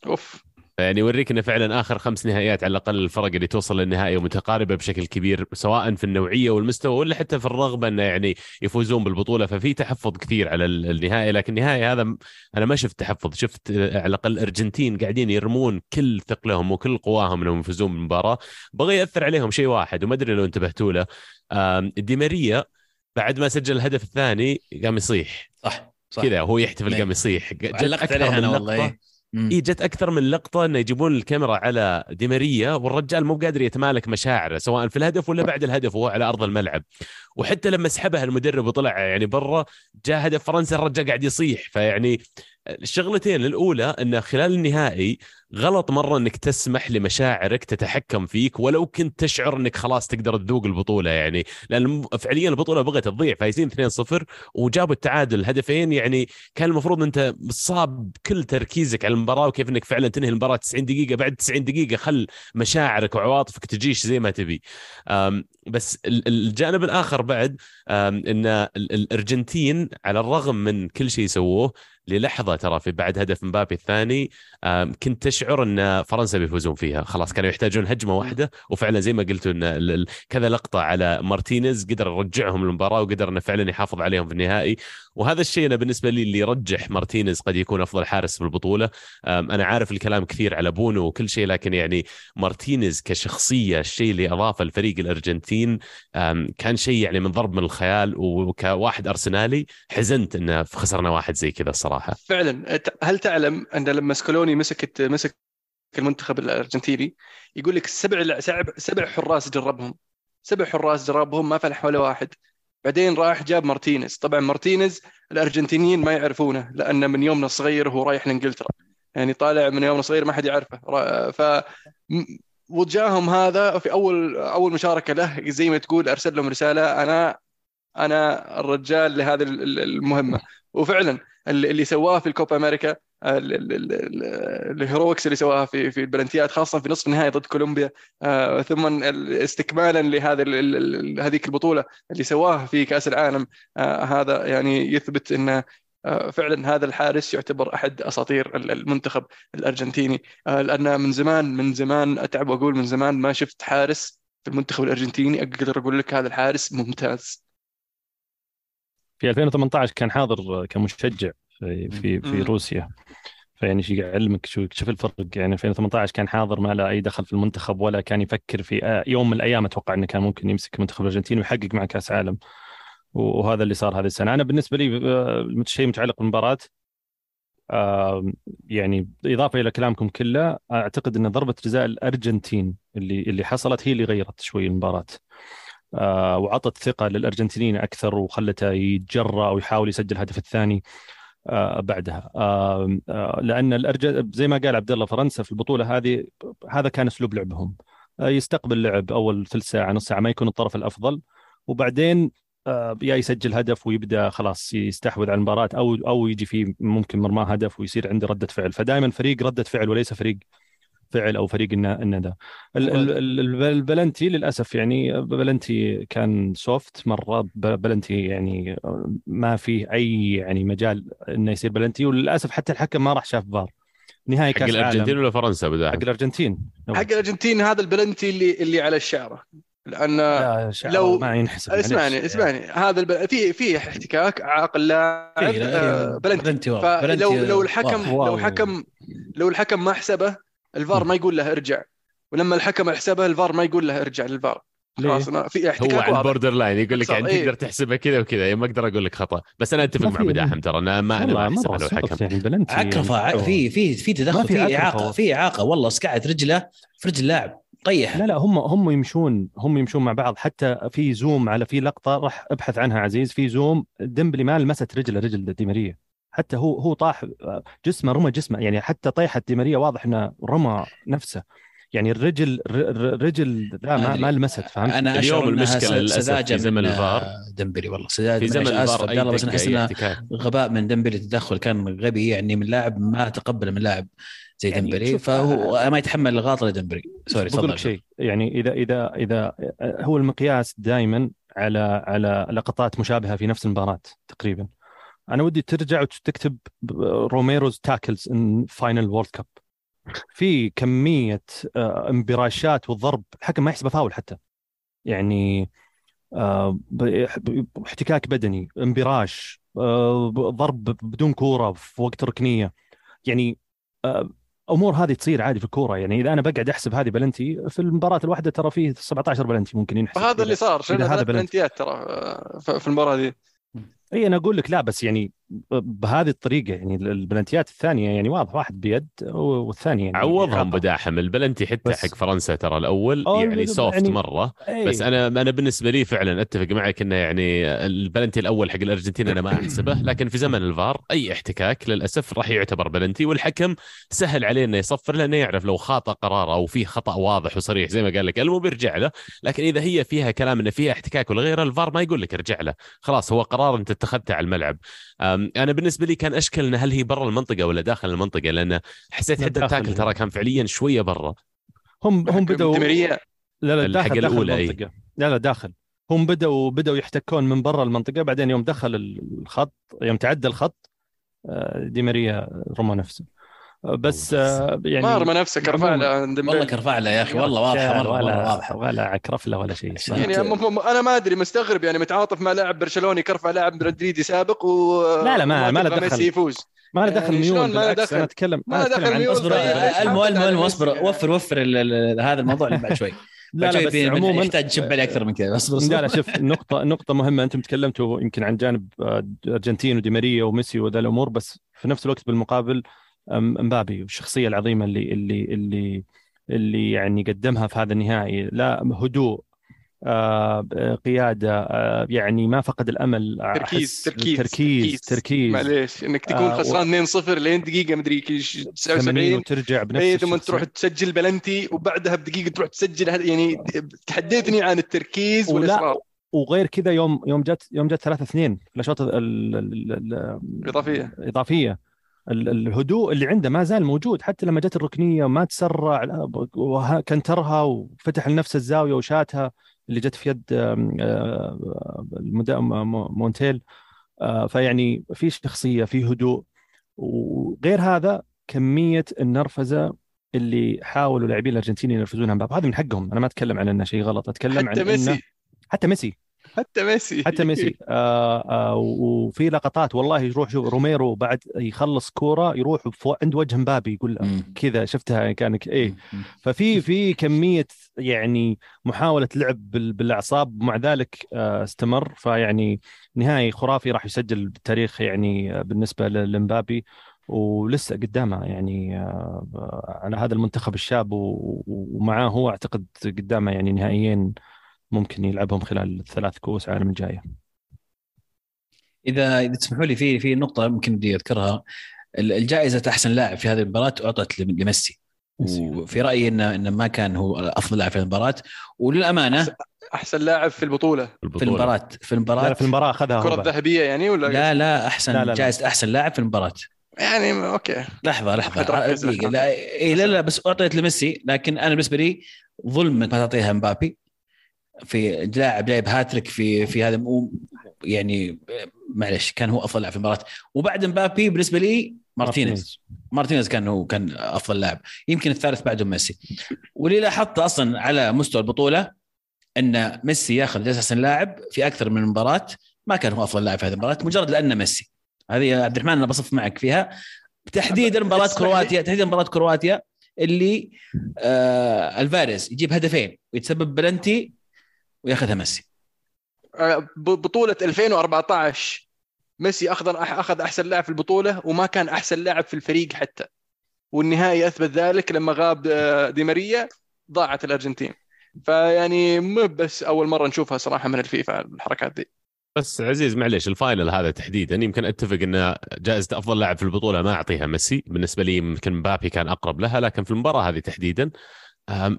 أوف. يعني يوريك إنه فعلا آخر خمس نهائيات على الأقل الفرق اللي توصل للنهائي ومتقاربة بشكل كبير سواء في النوعية والمستوى ولا حتى في الرغبة إنه يعني يفوزون بالبطولة. ففي تحفظ كثير على ال- النهائي لكن النهائي هذا أنا ما شفت تحفظ. شفت على الأقل الارجنتين قاعدين يرمون كل ثقلهم وكل قواهم إنهم يفوزون بالمباراة. بغى يأثر عليهم شيء واحد وما أدري لو انتبهتوا له. آم، دي ماريا بعد ما سجل الهدف الثاني قام يصيح. صح صح. كذا هو يحتفل إيه. قام يصيح. علقت عليها لقطة. والله. اي جت أكثر من لقطة إنه يجيبون الكاميرا على دي ماريا والرجال مو قادر يتمالك مشاعره سواء في الهدف ولا بعد الهدف وهو على أرض الملعب. وحتى لما سحبها المدرب وطلع يعني برا جاء هدف فرنسا الرجال قاعد يصيح. فيعني الشغلتين الأولى إن خلال النهائي غلط مرة إنك تسمح لمشاعرك تتحكم فيك ولو كنت تشعر إنك خلاص تقدر تذوق البطولة يعني. لأن فعليا البطولة بغت تضيع فايزين 2-0 وجابوا التعادل. هدفين يعني كان المفروض أنت صاب كل تركيزك على المباراة وكيف إنك فعلا تنهي المباراة 90 دقيقة. بعد 90 دقيقة خل مشاعرك وعواطفك تجيش زي ما تبي. بس الجانب الآخر بعد إن الأرجنتين على الرغم من كل شيء سووه للحظة ترى في بعد هدف مبابي الثاني كنت تشعر أن فرنسا بيفوزون فيها. خلاص كانوا يحتاجون هجمة واحدة وفعلا زي ما قلتوا إن كذا لقطة على مارتينيز قدر يرجعهم المباراه وقدر إنه فعلا يحافظ عليهم في النهائي. وهذا الشيء أنا بالنسبة لي اللي يرجح مارتينيز قد يكون أفضل حارس في البطولة. أنا عارف الكلام كثير على بونو وكل شيء لكن يعني مارتينيز كشخصية الشيء اللي اضافه الفريق الأرجنتين كان شيء يعني من ضرب من الخيال وكواحد أرسنالي حزنت إنه خسرنا واحد زي كذا الصراحة. فعلا. هل تعلم أن لما سكولوني مسكت مسك المنتخب الأرجنتيني يقول لك سبع سبع حراس جربهم. سبع حراس جربهم ما فلح ولا واحد. بعدين راح جاب مارتينيز. طبعا مارتينيز الأرجنتينيين ما يعرفونه لأنه من يومنا الصغير هو رايح لإنجلترا. يعني طالع من يومنا الصغير ما حد يعرفه. ف وجاهم هذا في اول أول مشاركة له زي ما تقول أرسل لهم رسالة أنا أنا الرجال لهذه المهمة. وفعلا اللي سواه في الكوبا أمريكا ال heroics اللي سواها في في البلنتيات خاصة في نصف النهائي ضد كولومبيا. آه، ثم استكمالا لهذه هذيك البطولة اللي سواها في كأس العالم. آه، هذا يعني يثبت إن آه، فعلا هذا الحارس يعتبر أحد أساطير المنتخب الأرجنتيني. لأن من زمان من زمان أتعب وأقول من زمان ما شفت حارس في المنتخب الأرجنتيني. أقدر أقول لك هذا الحارس ممتاز. في 2018 كان حاضر كمشجع في في, في روسيا. فيعني شيء يعلمك؟ شو شوف الفرق؟ يعني 2018 كان حاضر ما له أي دخل في المنتخب ولا كان يفكر في يوم من الأيام أتوقع إنه كان ممكن يمسك منتخب الأرجنتين ويحقق مع كأس عالم. وهذا اللي صار هذه السنة. أنا بالنسبة لي آه، شيء متعلق بالمباراة يعني إضافة إلى كلامكم كله أعتقد إن ضربة جزاء الأرجنتين اللي اللي حصلت هي اللي غيرت شوي المباراة. وعطت ثقة للأرجنتينيين أكثر وخلته يتجرأ ويحاول يسجل الهدف الثاني آه، بعدها. آه، لأن الأرجن- زي ما قال عبد الله فرنسا في البطولة هذه هذا كان أسلوب لعبهم. يستقبل لعب أول ثلث ساعة نص ساعة ما يكون الطرف الأفضل. وبعدين يا يسجل هدف ويبدأ خلاص يستحوذ على المباراة أو أو يجي فيه ممكن مرماه هدف ويصير عنده ردة فعل. فدائما فريق ردة فعل وليس فريق فعل أو فريق الندى. البلنتي للأسف يعني بلنتي كان soft مرة بلنتي يعني ما في أي يعني مجال إنه يصير بلنتي وللأسف حتى الحكم ما راح شاف فار. نهايه كأس الأرجنتين ولا فرنسا بدا حق الأرجنتين. حق الأرجنتين هذا البلنتي اللي اللي على الشعرة. لأن لو ما ينحسب اسمعني اسمعني. هذا الب... في في احتكاك عاقل لاعب آه بلنتي. فلو لو الحكم لو حكم لو الحكم ما حسبه الفار ما يقول له ارجع. ولما الحكم يحسبها الفار ما يقول له ارجع للفار. خلاص في احتكاك هو على البوردر لاين يقول لك يعني تقدر تحسبها كذا وكذا. ما أقدر أقول لك خطأ. بس أنا أتفق مع مداحم ترى. أنا ما أنا ما احسبها لو الحكم يعني عكرفه في في في تدخل في إعاقة في إعاقة. والله سقعت رجله في رجل اللاعب طيح. لا لا هم هم يمشون هم يمشون مع بعض. حتى في zoom على في لقطة راح أبحث عنها عزيز. في zoom ديمبلي ما لمست رجله رجل دي ماريا حتى هو هو طاح جسمه رمى جسمه يعني حتى طيحة دي ماريا واضح إنه رمى نفسه. يعني الرجل الرجل لا ما, ما لمست فهمت؟ أنا اليوم المشكلة للأسف في زمن الفار. ديمبلي والله. سذاجة في زمن الفار بس أحس انه غباء من ديمبلي التدخل كان غبي يعني من لاعب ما تقبل من لاعب زي يعني ديمبلي فهو آه ما يتحمل الغلطة لديمبلي sorry بقول لك شيء يعني إذا إذا إذا هو المقياس دائما على على لقطات مشابهة في نفس المباراة تقريبا. أنا ودي ترجع وتكتب روميرو's tackles in final World Cup في كمية آه، انبراشات والضرب الحكم ما يحسبه فاول حتى. يعني آه، احتكاك بدني انبراش آه، ضرب بدون كورة في وقت ركنية. يعني أمور هذه تصير عادي في الكورة. يعني إذا أنا بقعد أحسب هذه بلنتي في المباراة الواحدة ترى فيه 17 بلنتي ممكن ينحسب هذا اللي صار. هذا بلنتيات ترى في المباراة دي. اي أنا أقول لك لا بس يعني بهذه الطريقة يعني البلنتيات الثانية يعني واضح واحد بيد والثاني يعني عوضهم. بزحمه. البلنتي حتى حق فرنسا ترى الأول يعني يعني- soft مرة. إيه. بس أنا أنا بالنسبة لي فعلا أتفق معك إنه يعني البلنتي الأول حق الأرجنتين أنا ما أحسبه لكن في زمن الفار أي احتكاك للأسف راح يعتبر بلنتي والحكم سهل عليه إنه يصفر لأنه يعرف لو خطأ قرار أو في خطأ واضح وصريح زي ما قال لك المو بيرجع له. لكن إذا هي فيها كلام إنه فيها احتكاك ولا غيره الفار ما يقول لك ارجع له. خلاص هو قرار أنت اتخذته على الملعب. أنا بالنسبة لي كان أشكل هل هي برا المنطقة ولا داخل المنطقة؟ لأن حسيت حتى. التاكل ترى كان فعليا شوية برا. هم هم بدوا لا لا داخل داخل الأولى، إيه. المنطقة. لا لا داخل. هم بدأوا بدأوا يحتكون من برا المنطقة بعدين يوم دخل الخط يوم تعدى الخط آه، دي ماريا رمى نفسه بس آه، يعني ما رمى نفسك ارفع له والله ديمبلي. كرفع له يا أخي والله واضحة مرة ولا واضحة ولا عكرف له ولا شيء يعني أنا ما أدري مستغرب يعني متعاطف مع لاعب برشلوني كرفع لاعب مدريدي سابق و لا، لا، ما- ما له دخل. ميسي يفوز ما له يعني دخل ميول شلون ما دخل؟ أنا اتكلم ما دخل عن- ميول. اصبر المهم اصبر يعني؟ وفر وفر هذا الموضوع اللي بعد شوي لا لا بس عموما يحتاج تشب عليه أكثر من كذا اصبر لا لا شوف نقطة نقطة مهمة أنتم تكلمتوا يمكن عن جانب آه، أرجنتين ودي ماريا وميسي وذا الأمور بس في نفس الوقت بالمقابل أم- مبابي والشخصية العظيمة اللي اللي اللي اللي يعني قدمها في هذا النهائي. لا هدوء آه، قيادة آه، يعني ما فقد الأمل تركيز تركيز تركيز. تركيز. معليش إنك تكون آه، خسران 2-0 لين دقيقة مدري كيش 80 79 وترجع بنفس اي ثم. تروح تسجل بلنتي وبعدها بدقيقة تروح تسجل يعني تحدثني عن التركيز والإصرار. وغير كذا يوم يوم جت يوم جت 3 2 في الأشواط ال- ال- ال- إضافية. الاضافيه ال- الهدوء اللي عنده ما زال موجود حتى لما جت الركنية ما تسرع لا، وه- كنترها وفتح لنفسه الزاوية وشاتها اللي جت في يد آه، مونتيل. آه، فيعني في شخصية في هدوء. وغير هذا كمية النرفزة اللي حاولوا لاعبين الأرجنتين ينرفزونها مبابي. هذا من حقهم أنا ما أتكلم عن إنه شيء غلط أتكلم عن حتى إنه ميسي حتى ميسي. حتى ميسي. حتى ميسي. آه آه وفي لقطات والله يروح شوف روميرو بعد يخلص كورة يروح فوق عند وجه مبابي يقول. كذا شفتها كان ك- إيه. ففي في كمية يعني محاولة لعب بال- بالأعصاب ومع ذلك آه استمر. فيعني نهائي خرافي راح يسجل بالتاريخ يعني آه، بالنسبة لمبابي. ولسه قدامه يعني آه، على هذا المنتخب الشاب ومعاه هو أعتقد قدامه يعني نهائيين ممكن يلعبهم خلال الثلاث كؤوس عالم الجاية. اذا إذا تسمحوا لي في في نقطة ممكن بدي أذكرها. ال- الجائزة أحسن لاعب في هذه المباراة أعطت لم- لميسي. ميسي. وفي رأيي انه انه ما كان هو أفضل لاعب في المباراة. وللامانه احسن لاعب في البطولة. في المباراه في المباراه في المباراة أخذها الكره. الذهبيه يعني ولا لا لا أحسن لا، لا، لا. جائزه أحسن لاعب في المباراة. يعني أوكي. لحظة لحظة. لا إيه لا لا بس أعطيت لميسي لكن أنا بالنسبة لي ظلم انك ما تعطيها مبابي. في لاعب جايب هاتريك في في هذا يعني معلش كان هو أفضل لاعب في المباراة. وبعد مبابي بالنسبة لي مارتينيز. مارتينيز. كان هو كان أفضل لاعب. يمكن الثالث بعده ميسي. واللي لاحظته أصلا على مستوى البطولة إن ميسي ياخذ جائزه أحسن لاعب في أكثر من مباراة ما كان هو أفضل لاعب في هذه المباراة مجرد لأنه ميسي. هذه يا عبد الرحمن أنا بصف معك فيها. تحديدا مباراه. كرواتيا تحديدا مباراة كرواتيا اللي آه ألفاريز يجيب هدفين ويتسبب بلنتي وياخذها ميسي. آه، بطولة 2014 ميسي اخذ أخذ أحسن لاعب في البطولة وما كان أحسن لاعب في الفريق حتى. والنهائي أثبت ذلك لما غاب آه، دي ماريا ضاعت الأرجنتين. فيعني مو بس أول مرة نشوفها صراحة من الفيفا الحركات دي. بس عزيز معليش ال final هذا تحديدا يمكن أتفق إن جائزة أفضل لاعب في البطولة ما أعطيها ميسي. بالنسبة لي يمكن مبابي كان أقرب لها لكن في المباراة هذه تحديدا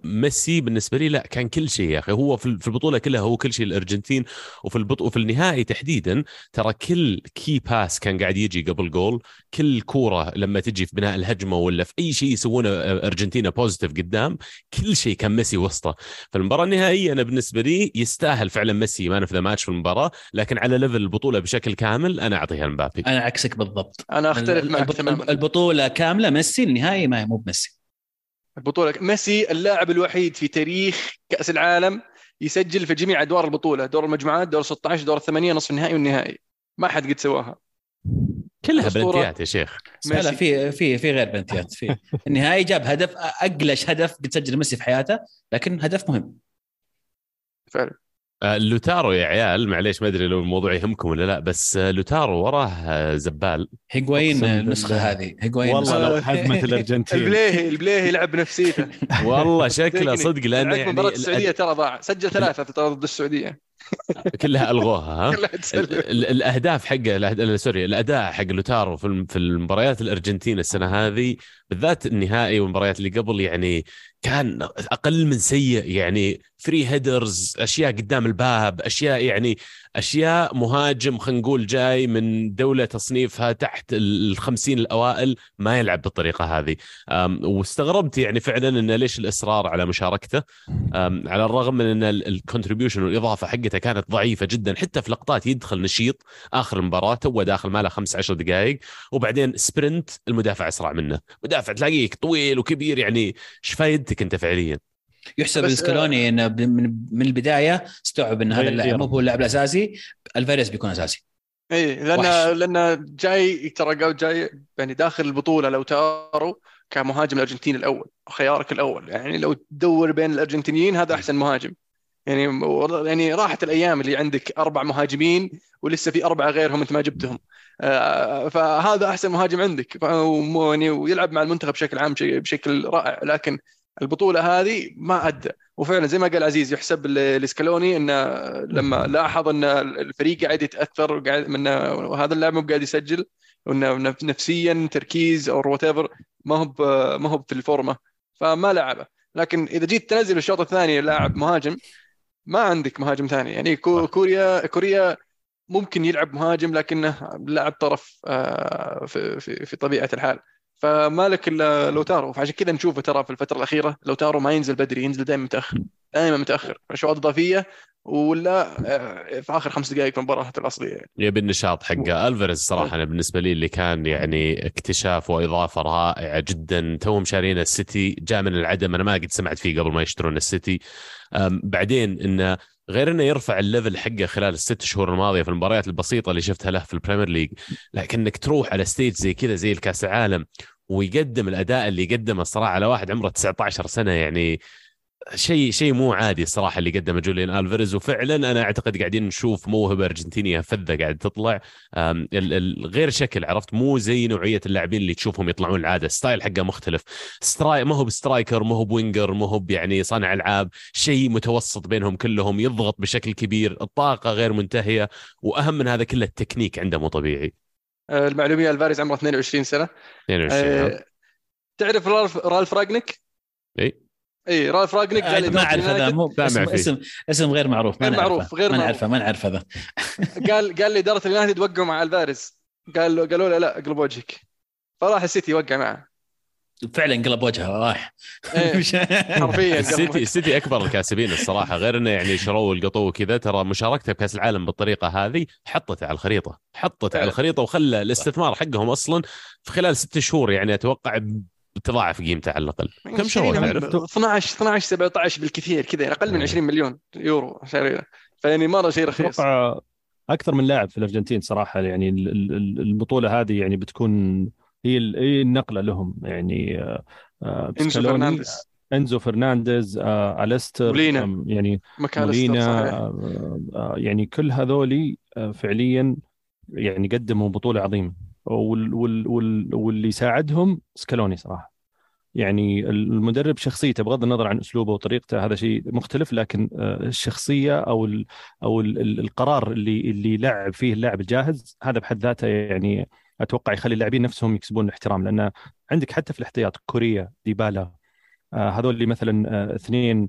ميسي بالنسبة لي لا كان كل شيء يا أخي. هو في في البطولة كلها هو كل شيء الأرجنتين وفي البط... وفي النهائي تحديدا ترى كل key pass كان قاعد يجي قبل جول كل كورة لما تجي في بناء الهجمة ولا في أي شيء يسوونه آه، أرجنتينا positive قدام كل شيء كان ميسي وسطه. فالمباراه النهائية أنا بالنسبة لي يستاهل فعلا ميسي man of the match في المباراة لكن على level البطولة بشكل كامل أنا أعطيها لمبابي أنا عكسك بالضبط. أنا أختلف معك البطولة كاملة ميسي النهائي ما مو بميسي. البطولة. ميسي اللاعب الوحيد في تاريخ كأس العالم يسجل في جميع أدوار البطولة. دور المجموعات دور 16 دور الثمانيه نصف النهائي والنهائي. ما حد قد سواها. كلها. بلنتيات يا شيخ. لا. في في في غير بنتيات في النهائي جاب هدف أقلش هدف قد سجل ميسي في حياته لكن هدف مهم. فعلا. لوتارو يا عيال معليش ما أدري لو الموضوع يهمكم ولا لا بس آه، لوتارو وراه آه، زبال أقسم النسخة. هذه هيغوايين والله لو. هزمت الأرجنتين البليهي البليهي يلعب نفسيته والله شكله. صدق لأنه لعب يعني مباراة الأد- السعودية ترى ضاع سجل ثلاثة ترى ضد السعودية كلها ألغوها ها؟ الأهداف حقه سوري الأداء حق لوتارو في في المباريات الارجنتين السنة هذه بالذات النهائي والمباريات اللي قبل يعني كان أقل من سيء يعني فري هيدرز أشياء قدام الباب أشياء يعني أشياء مهاجم خلينا نقول جاي من دولة تصنيفها تحت الخمسين الأوائل ما يلعب بالطريقة هذه. واستغربت يعني فعلا انه ليش الإصرار على مشاركته؟ على الرغم من إن ال contribution والإضافة حقته كانت ضعيفة جدا حتى في لقطات يدخل نشيط آخر المباراه تو داخل ما له 15 دقائق وبعدين sprint المدافع أسرع منه. مدافع تلاقيك طويل وكبير يعني إيش فايدتك أنت فعليا. يحسب بس- لسكالوني إنه من من البداية استوعب إن هذا غير- اللاعب مو هو اللاعب الأساسي الفاريز بيكون أساسي. اي لأن وحش. لأن جاي ترى جاي يعني داخل البطولة لوتارو كمهاجم الارجنتين الأول خيارك الأول. يعني لو تدور بين الأرجنتينيين هذا أحسن مهاجم. يعني يعني راحت الأيام اللي عندك أربع مهاجمين ولسه في أربعة غيرهم أنت ما جبتهم. آه، فهذا أحسن مهاجم عندك. يعني ويلعب مع المنتخب بشكل عام بشكل رائع. لكن البطولة هذه ما أدى. وفعلا زي ما قال عزيز يحسب لسكالوني انه لما لاحظ إن الفريق قاعد يتأثر وقاعد من وهذا اللاعب مو قاعد يسجل وانه نف- نفسيا تركيز أو وات ما هو ما هو في الفورمه فما لعبه. لكن إذا جيت تنزل الشوط الثاني لاعب مهاجم ما عندك مهاجم ثاني. يعني. كوريا كوريا ممكن يلعب مهاجم لكنه لاعب طرف آه، في في في طبيعة الحال. فما لك إلا لوتارو. فعشان كذا نشوفه ترى في الفترة الأخيرة. لوتارو ما ينزل بدري ينزل دائما متأخر دائما متأخر. اشواط إضافية ولا آه، في آخر خمس دقائق في المباراة الأصلية يعني. يبي النشاط حقه. ألفاريز صراحة أنا بالنسبة لي اللي كان يعني اكتشاف وإضافة رائعة جدا. توهم شارين السيتي جاء من العدم. أنا ما قد سمعت فيه قبل ما يشترون السيتي. بعدين انه غير إنه يرفع ال level حقه خلال الست شهور الماضية في المباريات البسيطة اللي شفتها له في ال Premier League لكنك تروح على stage زي كذا زي الكأس العالم ويقدم الأداء اللي قدمه الصراحه على واحد عمره 19 سنة يعني شيء شيء مو عادي الصراحة اللي قدمه جوليان ألفاريز وفعلا أنا أعتقد قاعدين نشوف موهبة أرجنتينية فذة قاعد تطلع. غير شكل عرفت؟ مو زي نوعية اللاعبين اللي تشوفهم يطلعون العادة. style حقه مختلف. stri- ما هو ب striker ما هو ب winger ما هو يعني صانع ألعاب. شيء متوسط بينهم كلهم يضغط بشكل كبير الطاقة غير منتهية وأهم من هذا كله التكنيك عنده مو طبيعي. آه، المعلومية ألفاريز عمره 22 سنة. 22 ها؟ آه، تعرف رالف رالف راجنيك؟ اي اي رالف راجنيك آه، قال ما أعرف هذا مو اسم, فيه. اسم اسم غير معروف غير. معروف، غير ما. نعرفه ما نعرف هذا قال قال لاداره اليونايتد وقعوا مع الفاريز قال له قالوا له لا اقلب وجهك فراح السيتي يوقع معه فعلا قلب وجهه راح إيه، حرفيا السيتي السيتي أكبر الكاسبين الصراحة غير إنه يعني شروه ولقطوه وكذا ترى مشاركته بكاس العالم بالطريقة هذه حطته على الخريطة حطته على. الخريطة وخلى الاستثمار حقهم أصلا في خلال ست شهور يعني أتوقع بتضاعف قيمته على الأقل. كم شهر تعرف؟ 12 12 17 بالكثير كذا يعني أقل من مم. 20 مليون يورو شارينا فيعني مرة شيء رخيص. أتوقع أكثر من لاعب في الأرجنتين صراحة يعني ال- ال- ال- البطولة هذه يعني بتكون هي هي النقلة لهم. يعني آه، آه، إنزو فرنانديز. إنزو فرنانديز آه، أليستر مولينا. يعني مولينا يعني كل هذولي فعليا يعني قدموا بطولة عظيمة. وال وال وال واللي ساعدهم سكالوني صراحة. يعني المدرب شخصيته بغض النظر عن أسلوبه وطريقته هذا شيء مختلف لكن آه، الشخصية أو أو ال ال- القرار اللي اللي يلعب فيه اللاعب الجاهز هذا بحد ذاته يعني أتوقع يخلي اللاعبين نفسهم يكسبون الاحترام. لأن عندك حتى في الاحتياط كوريا ديبالا آه، هذول اللي مثلا آه، اثنين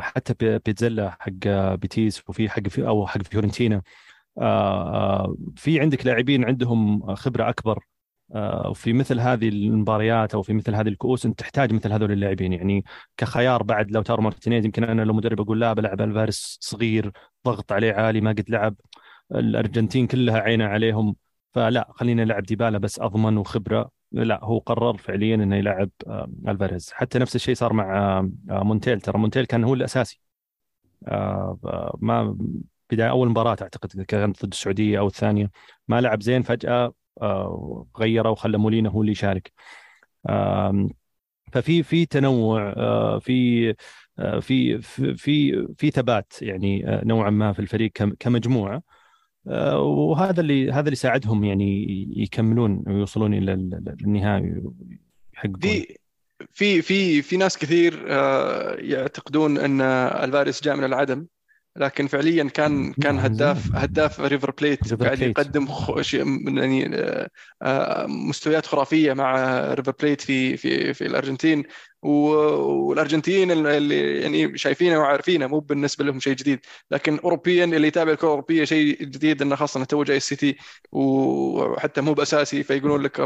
حتى بي- بيزيلا حق Betis وفي حق أو حق فيورنتينا. في عندك لاعبين عندهم خبرة أكبر آه، وفي مثل هذه المباريات أو في مثل هذه الكؤوس أنت تحتاج مثل هذول اللاعبين. يعني كخيار بعد لوتارو مارتينيز يمكن أنا لو مدرب أقول لا بلعب ألفاريز صغير ضغط عليه عالي ما قد لعب الأرجنتين كلها عينه عليهم فلا خلينا نلعب ديبالا بس أضمن وخبرة. لا هو قرر فعليا إنه يلعب آه، ألفاريز. حتى نفس الشيء صار مع آه، آه، مونتيل. ترى مونتيل كان هو الأساسي. آه، آه، ما بداية أول مباراة أعتقد كانت ضد السعودية أو الثانية. ما لعب زين فجأة آه، غيره وخلى مولينا هو اللي يشارك. ففي في تنوع آه، في آه، في في في في ثبات يعني نوعا ما في الفريق كم- كمجموعة. وهذا اللي هذا اللي ساعدهم يعني يكملون ويوصلون إلى ال- النهائي ويحققون. في في في في ناس كثير يعتقدون أن ألفاريز جاء من العدم. لكن فعليا كان كان نعم، هداف زين. هداف ريفر بليت قاعد. يقدم خ- يعني آه، آه، مستويات خرافية مع ريفر بليت في في في الأرجنتين والارجنتين اللي يعني شايفينه وعارفينه مو بالنسبة لهم شيء جديد لكن أوروبيا اللي يتابع الكرة الأوروبية شيء جديد إنه خاصة إنه تو جاي السيتي وحتى مو بأساسي فيقولون لك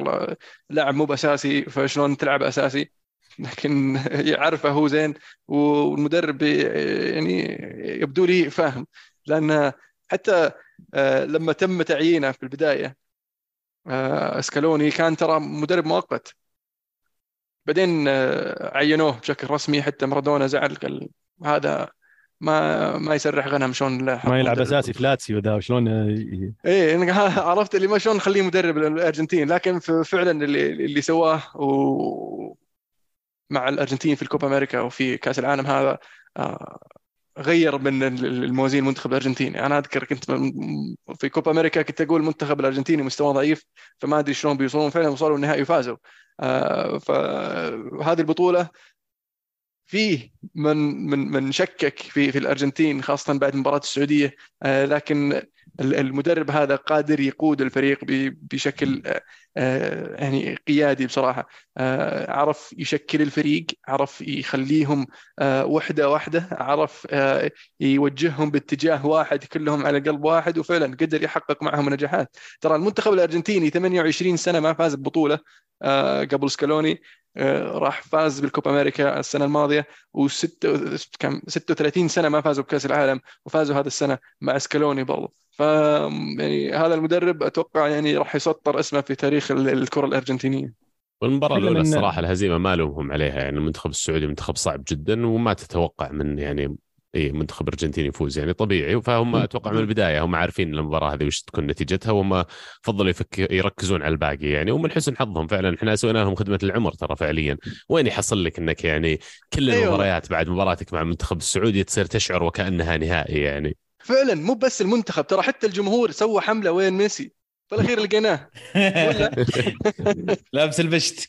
لاعب مو بأساسي فشلون تلعب أساسي لكن يعرفه هو زين والمدرب يعني يبدو لي فاهم. لأن حتى آه، لما تم تعيينه في البداية آه، اسكالوني كان ترى مدرب مؤقت. بعدين آه، عينوه بشكل رسمي حتى مارادونا زعل قال هذا ما ما يسرح غنم شلون ما يلعب. أساسي في لاتسيو ذا شلون إيه عرفت اللي ما شلون نخليه مدرب الأرجنتين. لكن فعلا اللي اللي سواه و... مع الأرجنتين في الكوبا أمريكا وفي كأس العالم هذا آه، غير من ال- الموازين المنتخب الأرجنتيني. أنا أذكر كنت في كوبا أمريكا كنت أقول المنتخب الأرجنتيني مستواه ضعيف فما أدري شلون بيوصلون فعلا وصلوا النهائي وفازوا. آه، فهذه البطولة فيه من من من شكك في في الأرجنتين خاصة بعد مباراة السعودية. آه، لكن المدرب هذا قادر يقود الفريق بشكل آه، آه، يعني قيادي بصراحة. آه، عرف يشكل الفريق عرف يخليهم وحدة واحدة عرف يوجههم باتجاه واحد كلهم على قلب واحد وفعلا قدر يحقق معهم نجاحات ترى المنتخب الأرجنتيني 28 سنة ما فاز ببطولة قبل سكالوني راح فاز بالكوبا أمريكا السنة الماضية وست كم 36 سنة ما فازوا بكأس العالم وفازوا هذا السنة مع سكالوني برضه ف يعني هذا المدرب أتوقع يعني راح يسطر اسمه في تاريخ ال- الكرة الأرجنتينية. والمباراة الأولى إن- الصراحة الهزيمة ما لومهم عليها يعني المنتخب السعودي منتخب صعب جدا وما تتوقع من يعني إي منتخب أرجنتيني يفوز يعني طبيعي. فهم أتوقع من البداية هم عارفين المباراة هذه وش تكون نتيجتها وهم فضلوا يفك يركزون على الباقي يعني. ومن حسن حظهم فعلا إحنا سوينا لهم خدمة العمر ترى فعليا. وين يحصل لك إنك يعني كل أيوة. المباريات بعد مباراتك مع المنتخب السعودي تصير تشعر وكأنها نهائي يعني. فعلا مو بس المنتخب ترى حتى الجمهور سوى حملة وين ميسي؟ في الأخير لقيناه. ولا؟ لابس البشت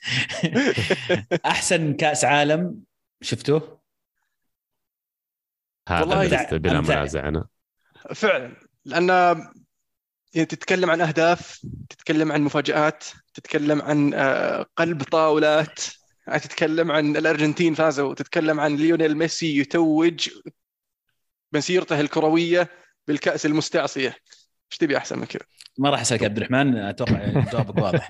أحسن كأس عالم شفتوه؟ هذا والله بلا-. منازع أنا. فعلا. لأن يعني تتكلم عن أهداف تتكلم عن مفاجآت تتكلم عن آه، قلب طاولات تتكلم عن الأرجنتين فازوا تتكلم عن ليونيل ميسي يتوج مسيرته الكروية بالكأس المستعصية. إيش تبي أحسن من كذا؟ ما راح أسألك عبد الرحمن أتوقع جوابك واضح.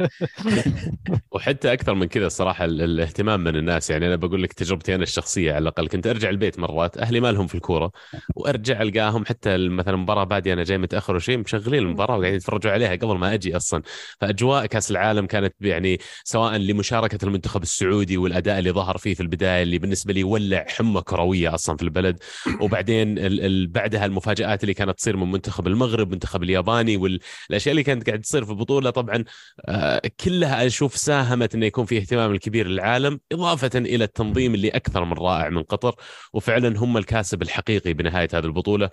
وحتى أكثر من كذا الصراحة ال- الاهتمام من الناس. يعني أنا بقول لك تجربتي أنا الشخصية على الأقل. كنت أرجع البيت مرات أهلي ما لهم في الكورة. وأرجع ألقاهم حتى مثلا المباراه بادية أنا جاي متأخر وشيء مشغلين المباراة وقاعدين يتفرجوا عليها قبل ما أجي أصلا. فأجواء كأس العالم كانت يعني سواء لمشاركة المنتخب السعودي والأداء اللي ظهر فيه في البداية اللي بالنسبة لي ولع حمى كروية أصلا في البلد. وبعدين ال- ال- بعدها المفاجآت اللي كانت تصير من منتخب المغرب منتخب الياباني والاشياء اللي كانت قاعد تصير في البطولة طبعا آه، كلها أشوف ساهمت إنه يكون في اهتمام الكبير للعالم إضافة إلى التنظيم اللي أكثر من رائع من قطر وفعلا هم الكاسب الحقيقي بنهاية هذه البطولة.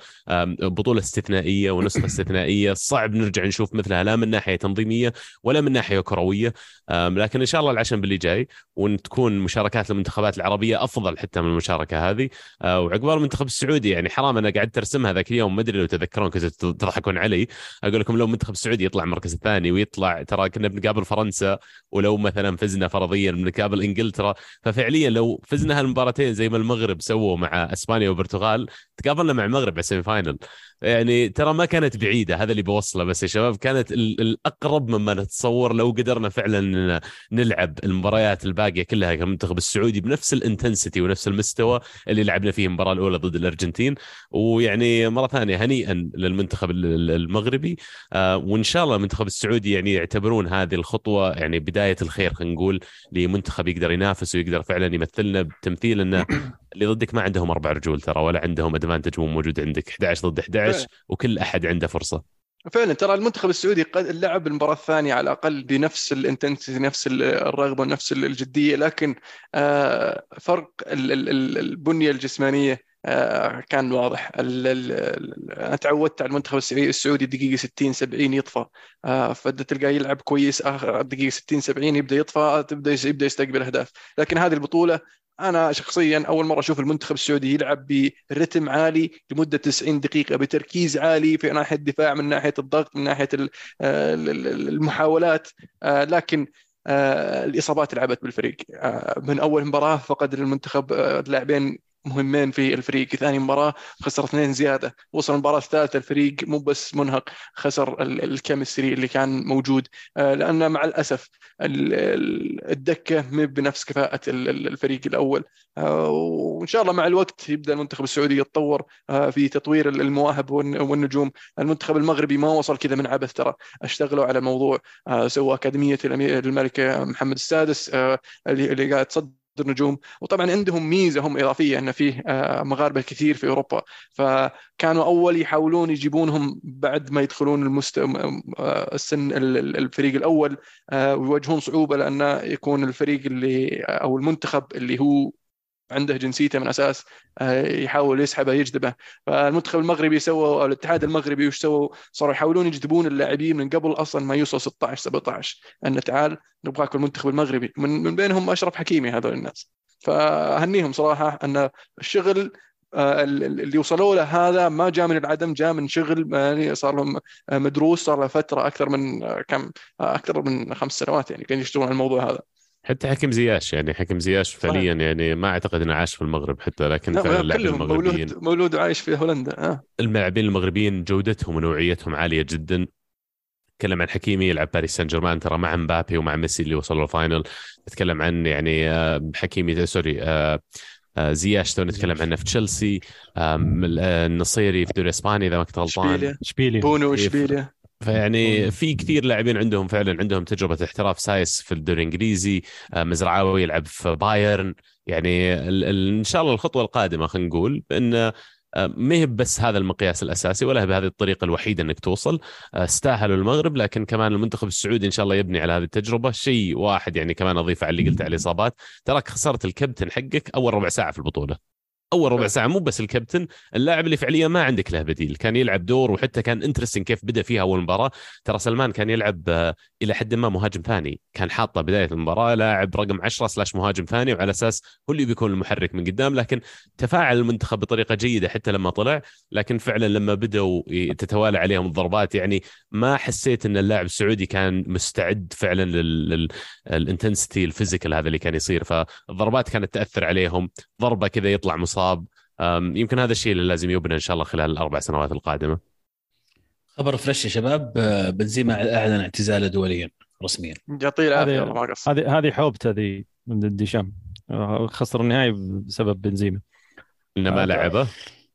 بطولة استثنائية ونسخة استثنائية صعب نرجع نشوف مثلها لا من ناحية تنظيمية ولا من ناحية كروية. لكن إن شاء الله العشم باللي جاي وإن تكون مشاركات المنتخبات العربية أفضل حتى من المشاركة هذه. آه، وعقبال المنتخب السعودي يعني حرام أنا قاعد ارسمها ذاك اليوم ما أدري لو تذكرون كنتوا تضحكون علي. أقول لكم لو المنتخب السعودي يطلع المركز الثاني ويطلع ترى كنا بنقابل فرنسا ولو مثلا فزنا فرضيا بنقابل إنجلترا ففعليا لو فزنا هالمباراتين زي ما المغرب سووا مع إسبانيا والبرتغال تقابلنا مع المغرب على ال semi-final. يعني ترى ما كانت بعيدة هذا اللي بوصله بس يا شباب كانت ال- الأقرب مما نتصور لو قدرنا فعلا نلعب المباريات الباقية كلها كالمنتخب السعودي بنفس ال intensity ونفس المستوى اللي لعبنا فيه المباراة الأولى ضد الأرجنتين. ويعني مرة ثانية هنيئا للمنتخب ال- ال- المغربي. آه، وإن شاء الله المنتخب السعودي يعني يعتبرون هذه الخطوة يعني بداية الخير خلينا نقول لمنتخب يقدر ينافس ويقدر فعلا يمثلنا بتمثيل إنه اللي ضدك ما عندهم أربع رجول ترى ولا عندهم advantage مو موجود عندك 11 ضد 11 وكل أحد عنده فرصة. فعلا ترى المنتخب السعودي قد لعب المباراه الثانية على الأقل بنفس الإنتنسيتي نفس الرغبة نفس الجدية لكن آه، فرق البنية الجسمانية آه، كان واضح. أنا تعودت على المنتخب السعودي دقيقة 60 70 يطفى. آه، فبدا تلقاه يلعب كويس آخر دقيقة 60 70 يبدأ يطفى تبدأ يبدأ يستقبل أهداف. لكن هذه البطولة أنا شخصيا أول مرة أشوف المنتخب السعودي يلعب برتم عالي لمدة 90 دقيقة بتركيز عالي في ناحية الدفاع من ناحية الضغط من ناحية آه، المحاولات. آه، لكن آه، الإصابات لعبت بالفريق. من أول مباراة فقد المنتخب لاعبين مهمين في الفريق. ثاني مباراة خسر اثنين زيادة. وصل المباراة الثالثة الفريق مو بس منهك خسر الكيمستري اللي كان موجود. آه، لأن مع الأسف الدكة مو بنفس كفاءة الفريق الأول. آه، وإن شاء الله مع الوقت يبدأ المنتخب السعودي يتطور آه، في تطوير المواهب والنجوم. المنتخب المغربي ما وصل كذا من عبث ترى اشتغلوا على موضوع سووا أكاديمية الملكة محمد السادس اللي قاعد تصدر النجوم. وطبعا عندهم ميزة هم إضافية إن فيه آه، مغاربة كثير في أوروبا. فكانوا أول يحاولون يجيبونهم بعد ما يدخلون المست... آه، السن الفريق الأول. آه، ويواجهون صعوبة لأن يكون الفريق اللي أو المنتخب اللي هو عنده جنسيته من أساس آه، يحاول يسحبه يجذبه. فالمنتخب المغربي سووا أو الاتحاد المغربي وش سووا؟ صاروا يحاولون يجذبون اللاعبين من قبل أصلا ما يوصل 16 17 أن تعال نبغاك المنتخب المغربي. من, من بينهم أشرف حكيمي هذول الناس. فأهنيهم صراحة أن الشغل آه، اللي وصلوا له هذا ما جاء من العدم جاء من شغل يعني صار لهم مدروس صار له فترة أكثر من آه، كم أكثر من خمس سنوات يعني كانوا يشتغلون على الموضوع هذا. حتى حكيم زياش يعني حكيم زياش فعليا يعني ما أعتقد إنه عاش في المغرب حتى لكن فعلا اللاعبين المغربيين مولود مولود وعايش في هولندا آه. اللاعبين المغربيين جودتهم ونوعيتهم عالية جدا. نتكلم عن حكيمي يلعب باريس سان جيرمان ترى مع مبابي ومع ميسي اللي وصلوا ال final. نتكلم عن يعني آه، حكيمي sorry آه، آه، زياش. تو نتكلم عنه في تشيلسي النصيري في الدوري الإسباني إذا ما كنت غلطان. إشبيليا. بونو إيه، إشبيليا. فيعني في كثير لاعبين عندهم فعلا عندهم تجربة احتراف. سايس في الدوري الإنجليزي آه، مزرعاوي يلعب في بايرن. يعني إن شاء الله الخطوة القادمة خلينا نقول بان آه، ما هي بس هذا المقياس الأساسي ولا بهذه الطريقة الوحيدة إنك توصل. آه، استاهلوا المغرب لكن كمان المنتخب السعودي إن شاء الله يبني على هذه التجربة. شيء واحد يعني كمان اضيف على اللي قلت على الإصابات. تراك خسرت الكابتن حقك أول ربع ساعة في البطولة. أول ربع ساعة مو بس الكابتن اللاعب اللي فعليا ما عندك له بديل كان يلعب دور وحتى كان interesting كيف بدأ فيها أول مباراة. ترى سلمان كان يلعب آه، إلى حد ما مهاجم ثاني كان حاطه بداية المباراة لاعب رقم 10 slash مهاجم ثاني وعلى أساس هو اللي بيكون المحرك من قدام لكن تفاعل المنتخب بطريقة جيدة حتى لما طلع. لكن فعلا لما بدأوا تتوالى عليهم الضربات يعني ما حسيت إن اللاعب السعودي كان مستعد فعلا لل intensity ال physical هذا اللي كان يصير. فالضربات كانت تأثر عليهم ضربة كذا يطلع مصاب. يمكن هذا الشيء اللي لازم يبنى إن شاء الله خلال الأربع سنوات القادمة. خبر fresh يا شباب. آه، بنزيما أعلن اعتزاله دوليا رسميا. يعطيه العافية هذه هذه حوبته ذي من ديشام آه، خسر النهائي بسبب بنزيما. إنه ما آه، لعبه.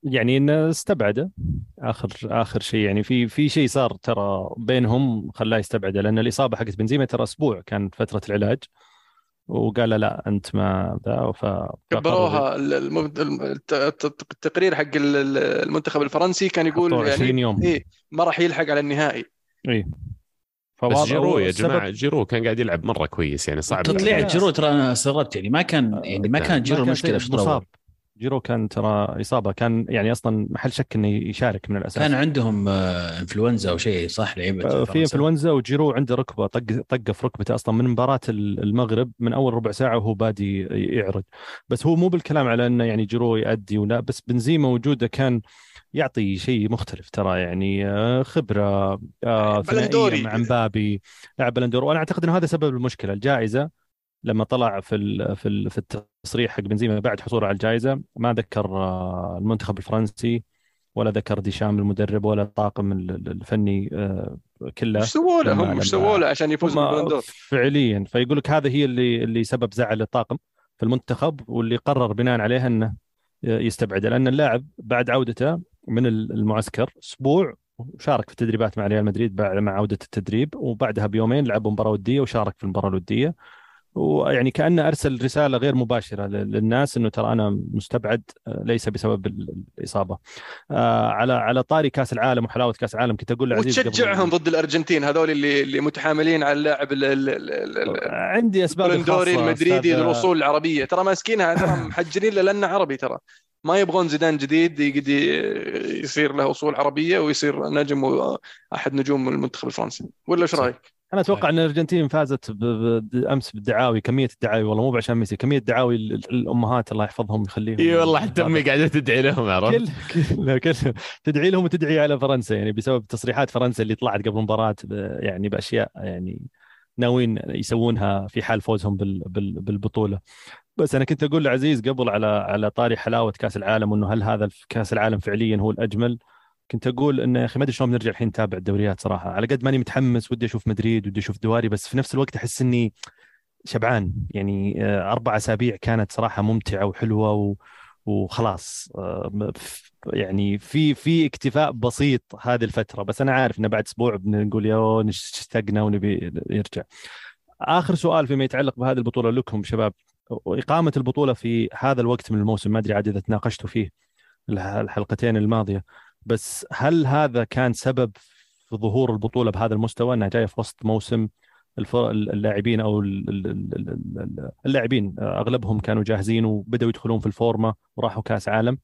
يعني إنه استبعده. اخر آخر شيء يعني في في شيء صار ترى بينهم خلاه يستبعده لأن الإصابة حقت بنزيما ترى أسبوع كانت فترة العلاج. وقال لا أنت ما ذا ف كبروها التقرير حق المنتخب الفرنسي كان يقول يعني 20 يوم. إيه ما راح يلحق على النهائي. اي بس جيرو يا جماعة جيرو كان قاعد يلعب مرة كويس يعني صعب. تطلع جيرو ترى أنا استغربت يعني ما كان يعني ما كان جيرو المشكلة في مصاب. جيرو كان ترى إصابة كان يعني أصلا محل شك إنه يشارك من الأساس. كان عندهم آه، إنفلونزا أو شيء صح لعيبة آه، في إنفلونزا وجيرو عنده ركبة طق طقه في ركبته أصلا من مباراة المغرب من أول ربع ساعة وهو بادي يعرج. بس هو مو بالكلام على إنه يعني جيرو يأدي ولا بس بنزيما وجوده كان يعطي شيء مختلف ترى يعني آه، خبرة ثنائية مع مبابي لاعب بلندور وأنا أعتقد إنه هذا سبب المشكلة الجائزة لما طلع في في في التصريح حق بنزيما بعد حصوله على الجائزة ما ذكر آه، المنتخب الفرنسي ولا ذكر ديشام المدرب ولا الطاقم الفني آه، كله. إيش سووا له؟ هم إيش سووا له عشان يفوز بالبلندور فعليا. فيقول لك هذا هي اللي اللي سبب زعل الطاقم في المنتخب واللي قرر بناء عليها أنه يستبعده لأن اللاعب بعد عودته من المعسكر أسبوع وشارك في التدريبات مع ريال مدريد مع عودة التدريب وبعدها بيومين لعب مباراة ودية وشارك في المباراة الودية. ويعني كانه أرسل رسالة غير مباشرة للناس إنه ترى أنا مستبعد آه، ليس بسبب الإصابة. آه، على على طاري كأس العالم وحلاوة كأس العالم كنت أقول لعزيز وتشجعهم ضد الأرجنتين هذول اللي اللي متحاملين على اللاعب عندي أسباب الدوري المدريدي للوصول العربية. ترى ماسكينها ترى محجرين لأنه عربي ترى. ما يبغون زيدان جديد يقد يصير له اصول عربية ويصير نجم وأحد نجوم المنتخب الفرنسي. ولا إيش رأيك؟ أنا أتوقع إن الأرجنتين فازت أمس بالدعاوي كمية الدعاوي والله مو عشان ميسي كمية دعاوي الأمهات الله يحفظهم يخليهم اي والله حتى أمي قاعدة تدعي لهم عرفت؟ كل كل كل تدعي لهم وتدعي على فرنسا يعني بسبب تصريحات فرنسا اللي طلعت قبل المباراة يعني بأشياء يعني ناويين يسوونها في حال فوزهم بالبطولة. بس أنا كنت أقول لعزيز قبل على على طاري حلاوة كأس العالم وإنه هل هذا كأس العالم فعليا هو الأجمل؟ كنت أقول انه يا أخي ما أدري شلون بنرجع الحين نتابع الدوريات صراحة. على قد ماني متحمس ودي أشوف مدريد ودي أشوف دواري بس في نفس الوقت أحس إني شبعان. يعني آه، أربع أسابيع كانت صراحة ممتعة وحلوة و... وخلاص آه، يعني في في اكتفاء بسيط هذه الفترة. بس أنا عارف انه بعد أسبوع بنقول يا اشتقنا ونبي يرجع آخر سؤال فيما يتعلق بهذه البطولة لكم شباب. إقامة البطولة في هذا الوقت من الموسم ما أدري عاد إذا تناقشتوا فيه الحلقتين الماضية. بس هل هذا كان سبب في ظهور البطولة بهذا المستوى؟ إنها جاية في وسط موسم اللاعبين أو اللاعبين أغلبهم كانوا جاهزين وبدأوا يدخلون في الفورمة وراحوا كأس عالم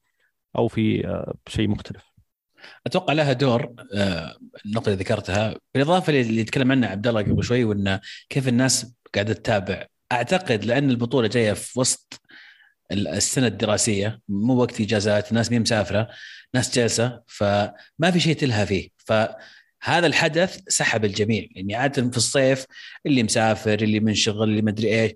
أو في آه، شيء مختلف. أتوقع لها دور آه، النقطة اللي ذكرتها. بالإضافة اللي يتكلم عنها عبد الله قبل شوي وإنه كيف الناس قاعدة تتابع. أعتقد لأن البطولة جاية في وسط السنة الدراسية مو وقت إجازات الناس مي مسافرة ناس جالسه فما في شيء تلهى فيه. فهذا الحدث سحب الجميع. يعني عادة في الصيف اللي مسافر اللي منشغل اللي مدري إيش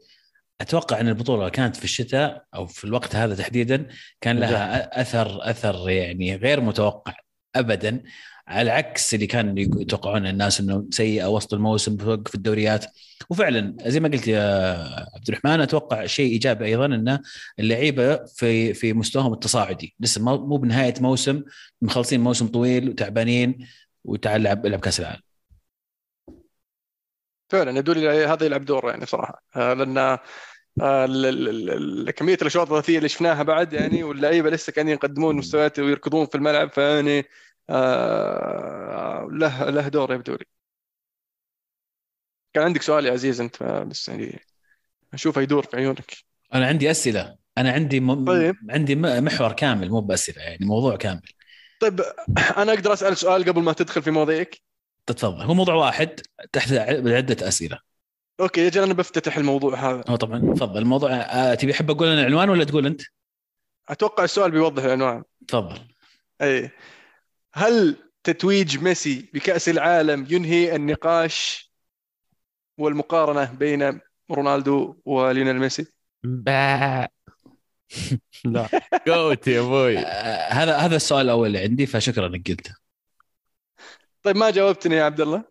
أتوقع إن البطولة كانت في الشتاء أو في الوقت هذا تحديدا كان لها أثر أثر يعني غير متوقع ابدا. على عكس اللي كان يتوقعون الناس إنه سيئة وسط الموسم في الدوريات. وفعلا زي ما قلت يا عبد الرحمن أتوقع شيء إيجابي أيضا انه اللعيبة في في مستواهم التصاعدي. لسه مو بنهاية موسم مخلصين موسم طويل وتعبانين وتعال لعب العب كأس العالم. فعلا يدل هذا يلعب دور يعني صراحة. آه، لأن آه، كمية الأشواط الثلاثيه اللي شفناها بعد يعني واللعيبة لسه كانوا يقدمون مستويات ويركضون في الملعب فيعني له له دور يبدو لي. كان عندك سؤال يا عزيز أنت بس يعني أشوفه يدور في عيونك. أنا عندي أسئلة. أنا عندي م... طيب. عندي محور كامل مو باسئله يعني موضوع كامل. طيب أنا أقدر أسأل سؤال قبل ما تدخل في مواضيعك؟ تفضل. هو موضوع واحد تحت عدة أسئلة. okay أجل أنا بفتتح الموضوع هذا. هو طبعا. تفضل. الموضوع آه تبي أحب أقول أنا العنوان ولا تقول أنت؟ أتوقع السؤال بيوضح العنوان. تفضل. اي هل تتويج ميسي بكأس العالم ينهي النقاش والمقارنة بين رونالدو وليونيل ميسي؟ لا. good يا أبوي آه، هذا هذا السؤال الأول اللي عندي فشكرا إنك قلته. طيب ما جاوبتني يا عبد الله.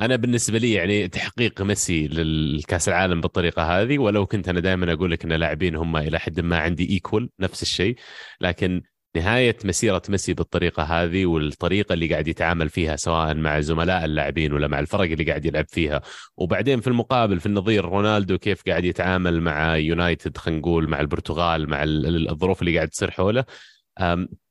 أنا بالنسبة لي يعني تحقيق ميسي للكأس العالم بالطريقة هذه ولو كنت أنا دائما أقول لك إن اللاعبين هم إلى حد ما عندي equal نفس الشيء. لكن نهاية مسيرة ميسي بالطريقة هذه والطريقة اللي قاعد يتعامل فيها سواء مع زملاء اللاعبين ولا مع الفرق اللي قاعد يلعب فيها. وبعدين في المقابل في النظير رونالدو كيف قاعد يتعامل مع يونايتد خلينا نقول مع البرتغال مع الظروف اللي قاعد تصير حوله.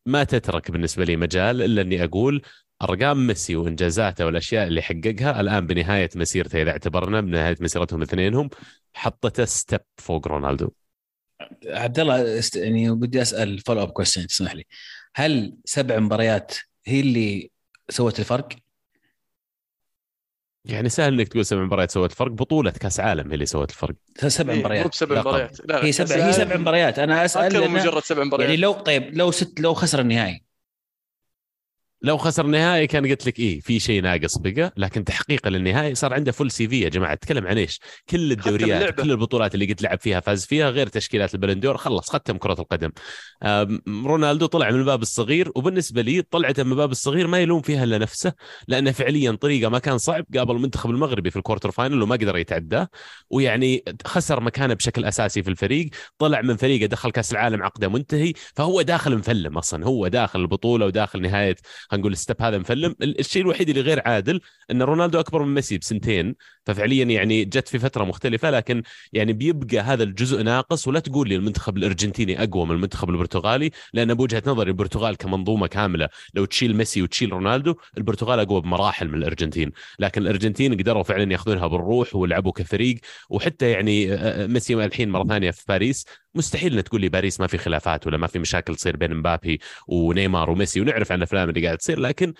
ما تترك بالنسبة لي مجال إلا إني أقول أرقام ميسي وإنجازاته والأشياء اللي حققها الآن بنهاية مسيرته إذا اعتبرنا بنهاية مسيرتهم اثنينهم حطته step فوق رونالدو. عبد الله يعني بدي أسأل follow up question تسمح لي. هل سبع مباريات هي اللي سوت الفرق؟ يعني سهل إنك تقول سبع مباريات سوت الفرق بطولة كأس عالم هي اللي سوت الفرق. سبع إيه مباريات. سبع مباريات. لا لا هي سبع هي سبع مباريات. أنا أسأل أكثر من مجرد سبع مباريات. يعني لو طيب لو ست لو خسر النهائي. لو خسر النهائي كان قلت لك إيه في شيء ناقص بقى. لكن تحقيقه للنهائي صار عنده full CV يا جماعة. اتكلم عن إيش؟ كل الدوريات كل البطولات اللي قد لعب فيها فاز فيها غير تشكيلات ال Ballon d'Or خلص ختم كرة القدم. رونالدو طلع من الباب الصغير وبالنسبة لي طلعته من الباب الصغير ما يلوم فيها إلا نفسه لأنه فعليا طريقة ما كان صعب. قابل المنتخب المغربي في ال quarter final وما قدر يتعداه ويعني خسر مكانه بشكل أساسي في الفريق. طلع من فريقه دخل كأس العالم عقده منتهي. فهو داخل مفلم أصلا. هو داخل البطولة وداخل نهاية خلينا نقول الستب هذا مفلم. ال- الشيء الوحيد اللي غير عادل إن رونالدو أكبر من ميسي بسنتين. ففعليا يعني جت في فترة مختلفة لكن يعني بيبقى هذا الجزء ناقص. ولا تقول لي المنتخب الأرجنتيني أقوى من المنتخب البرتغالي لأن بوجهه نظري البرتغال كمنظومة كاملة لو تشيل ميسي وتشيل رونالدو البرتغال أقوى بمراحل من الأرجنتين. لكن الأرجنتين قدروا فعلا ياخذونها بالروح ولعبوا كفريق. وحتى يعني آه، ميسي الحين مرة ثانية في باريس. مستحيل انك تقول لي باريس ما في خلافات ولا ما في مشاكل تصير بين مبابي ونيمار وميسي ونعرف عن الأفلام اللي قاعد تصير لكن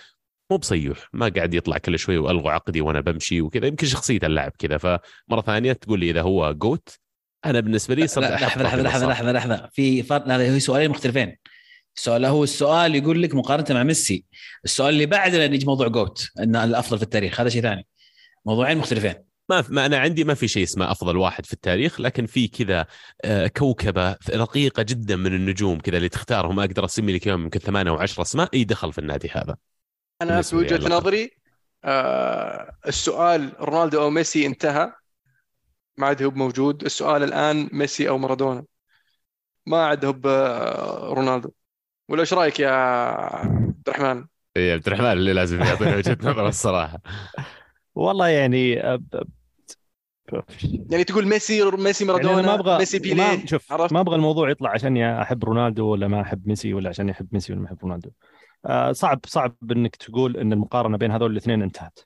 مو بصيح ما قاعد يطلع كل شوي والغوا عقدي وأنا بمشي وكذا. يمكن شخصية اللاعب كذا فمرة ثانية تقول لي إذا هو جوت أنا بالنسبة لي صرت لحظة لحظة لحظة. لحظة لحظة. في فرق هذا هو سؤالين مختلفين. السؤال هو السؤال يقول لك مقارنة مع ميسي. السؤال اللي بعده لأن يجي موضوع جوت إنه الأفضل في التاريخ. هذا شيء ثاني. موضوعين مختلفين. ما ما أنا عندي ما في شيء اسمه أفضل واحد في التاريخ لكن في كذا آه، كوكبة رقيقة جدا من النجوم كذا اللي تختارهم أقدر أسمي لك يوم يمكن ثمانية أو 10 أسماء إي دخل في النادي هذا أنا في وجهة. نظري آه السؤال رونالدو أو ميسي انتهى ما عاد هو موجود السؤال الآن ميسي أو مارادونا ما عاد هو رونالدو ولا إيش رأيك يا عبد الرحمن؟ إيه، عبد الرحمن اللي لازم يعطينا وجهة نظر الصراحة والله يعني. أب... يعني تقول ميسي ميسي يعني مارادونا أنا ما أبغى ميسي ما بيليه شوف عرفت؟ ما أبغى الموضوع يطلع عشان أحب رونالدو ولا ما أحب ميسي ولا عشان يحب ميسي ولا ما احب رونالدو. آه صعب صعب إنك تقول إن المقارنة بين هذول الاثنين انتهت.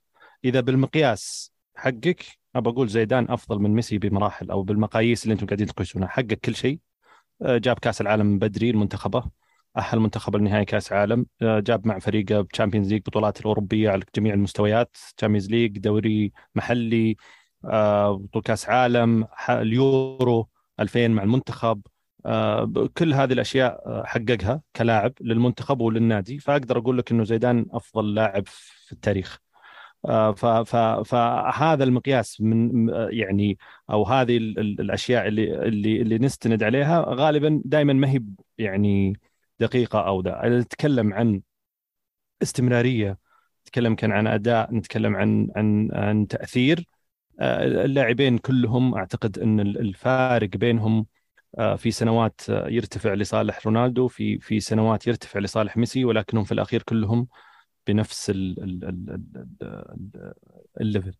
إذا بالمقياس حقك ابى أقول زيدان أفضل من ميسي بمراحل أو بالمقاييس اللي أنتم قاعدين تقيسونها. حقق كل شيء. آه جاب كأس العالم بدري لمنتخبه أهل منتخب لنهائي كأس عالم. آه جاب مع فريقه ب Champions League بطولات الأوروبية على جميع المستويات Champions League دوري محلي آه، بطولة كاس عالم اليورو 2000 مع المنتخب. آه، كل هذه الأشياء آه، حققها كلاعب للمنتخب وللنادي. فأقدر أقول لك إنه زيدان أفضل لاعب في التاريخ. فهذا المقياس من يعني أو هذه ال- ال- الأشياء اللي اللي اللي نستند عليها غالبا دائما ما هي يعني دقيقة أو ذا. نتكلم عن استمرارية نتكلم كان عن أداء نتكلم عن عن عن تأثير. اللاعبين كلهم أعتقد إن ال- الفارق بينهم آه، في سنوات آه، يرتفع لصالح رونالدو في في سنوات يرتفع لصالح ميسي ولكنهم في الأخير كلهم بنفس ال- ال- ال- ال- ال- ال level.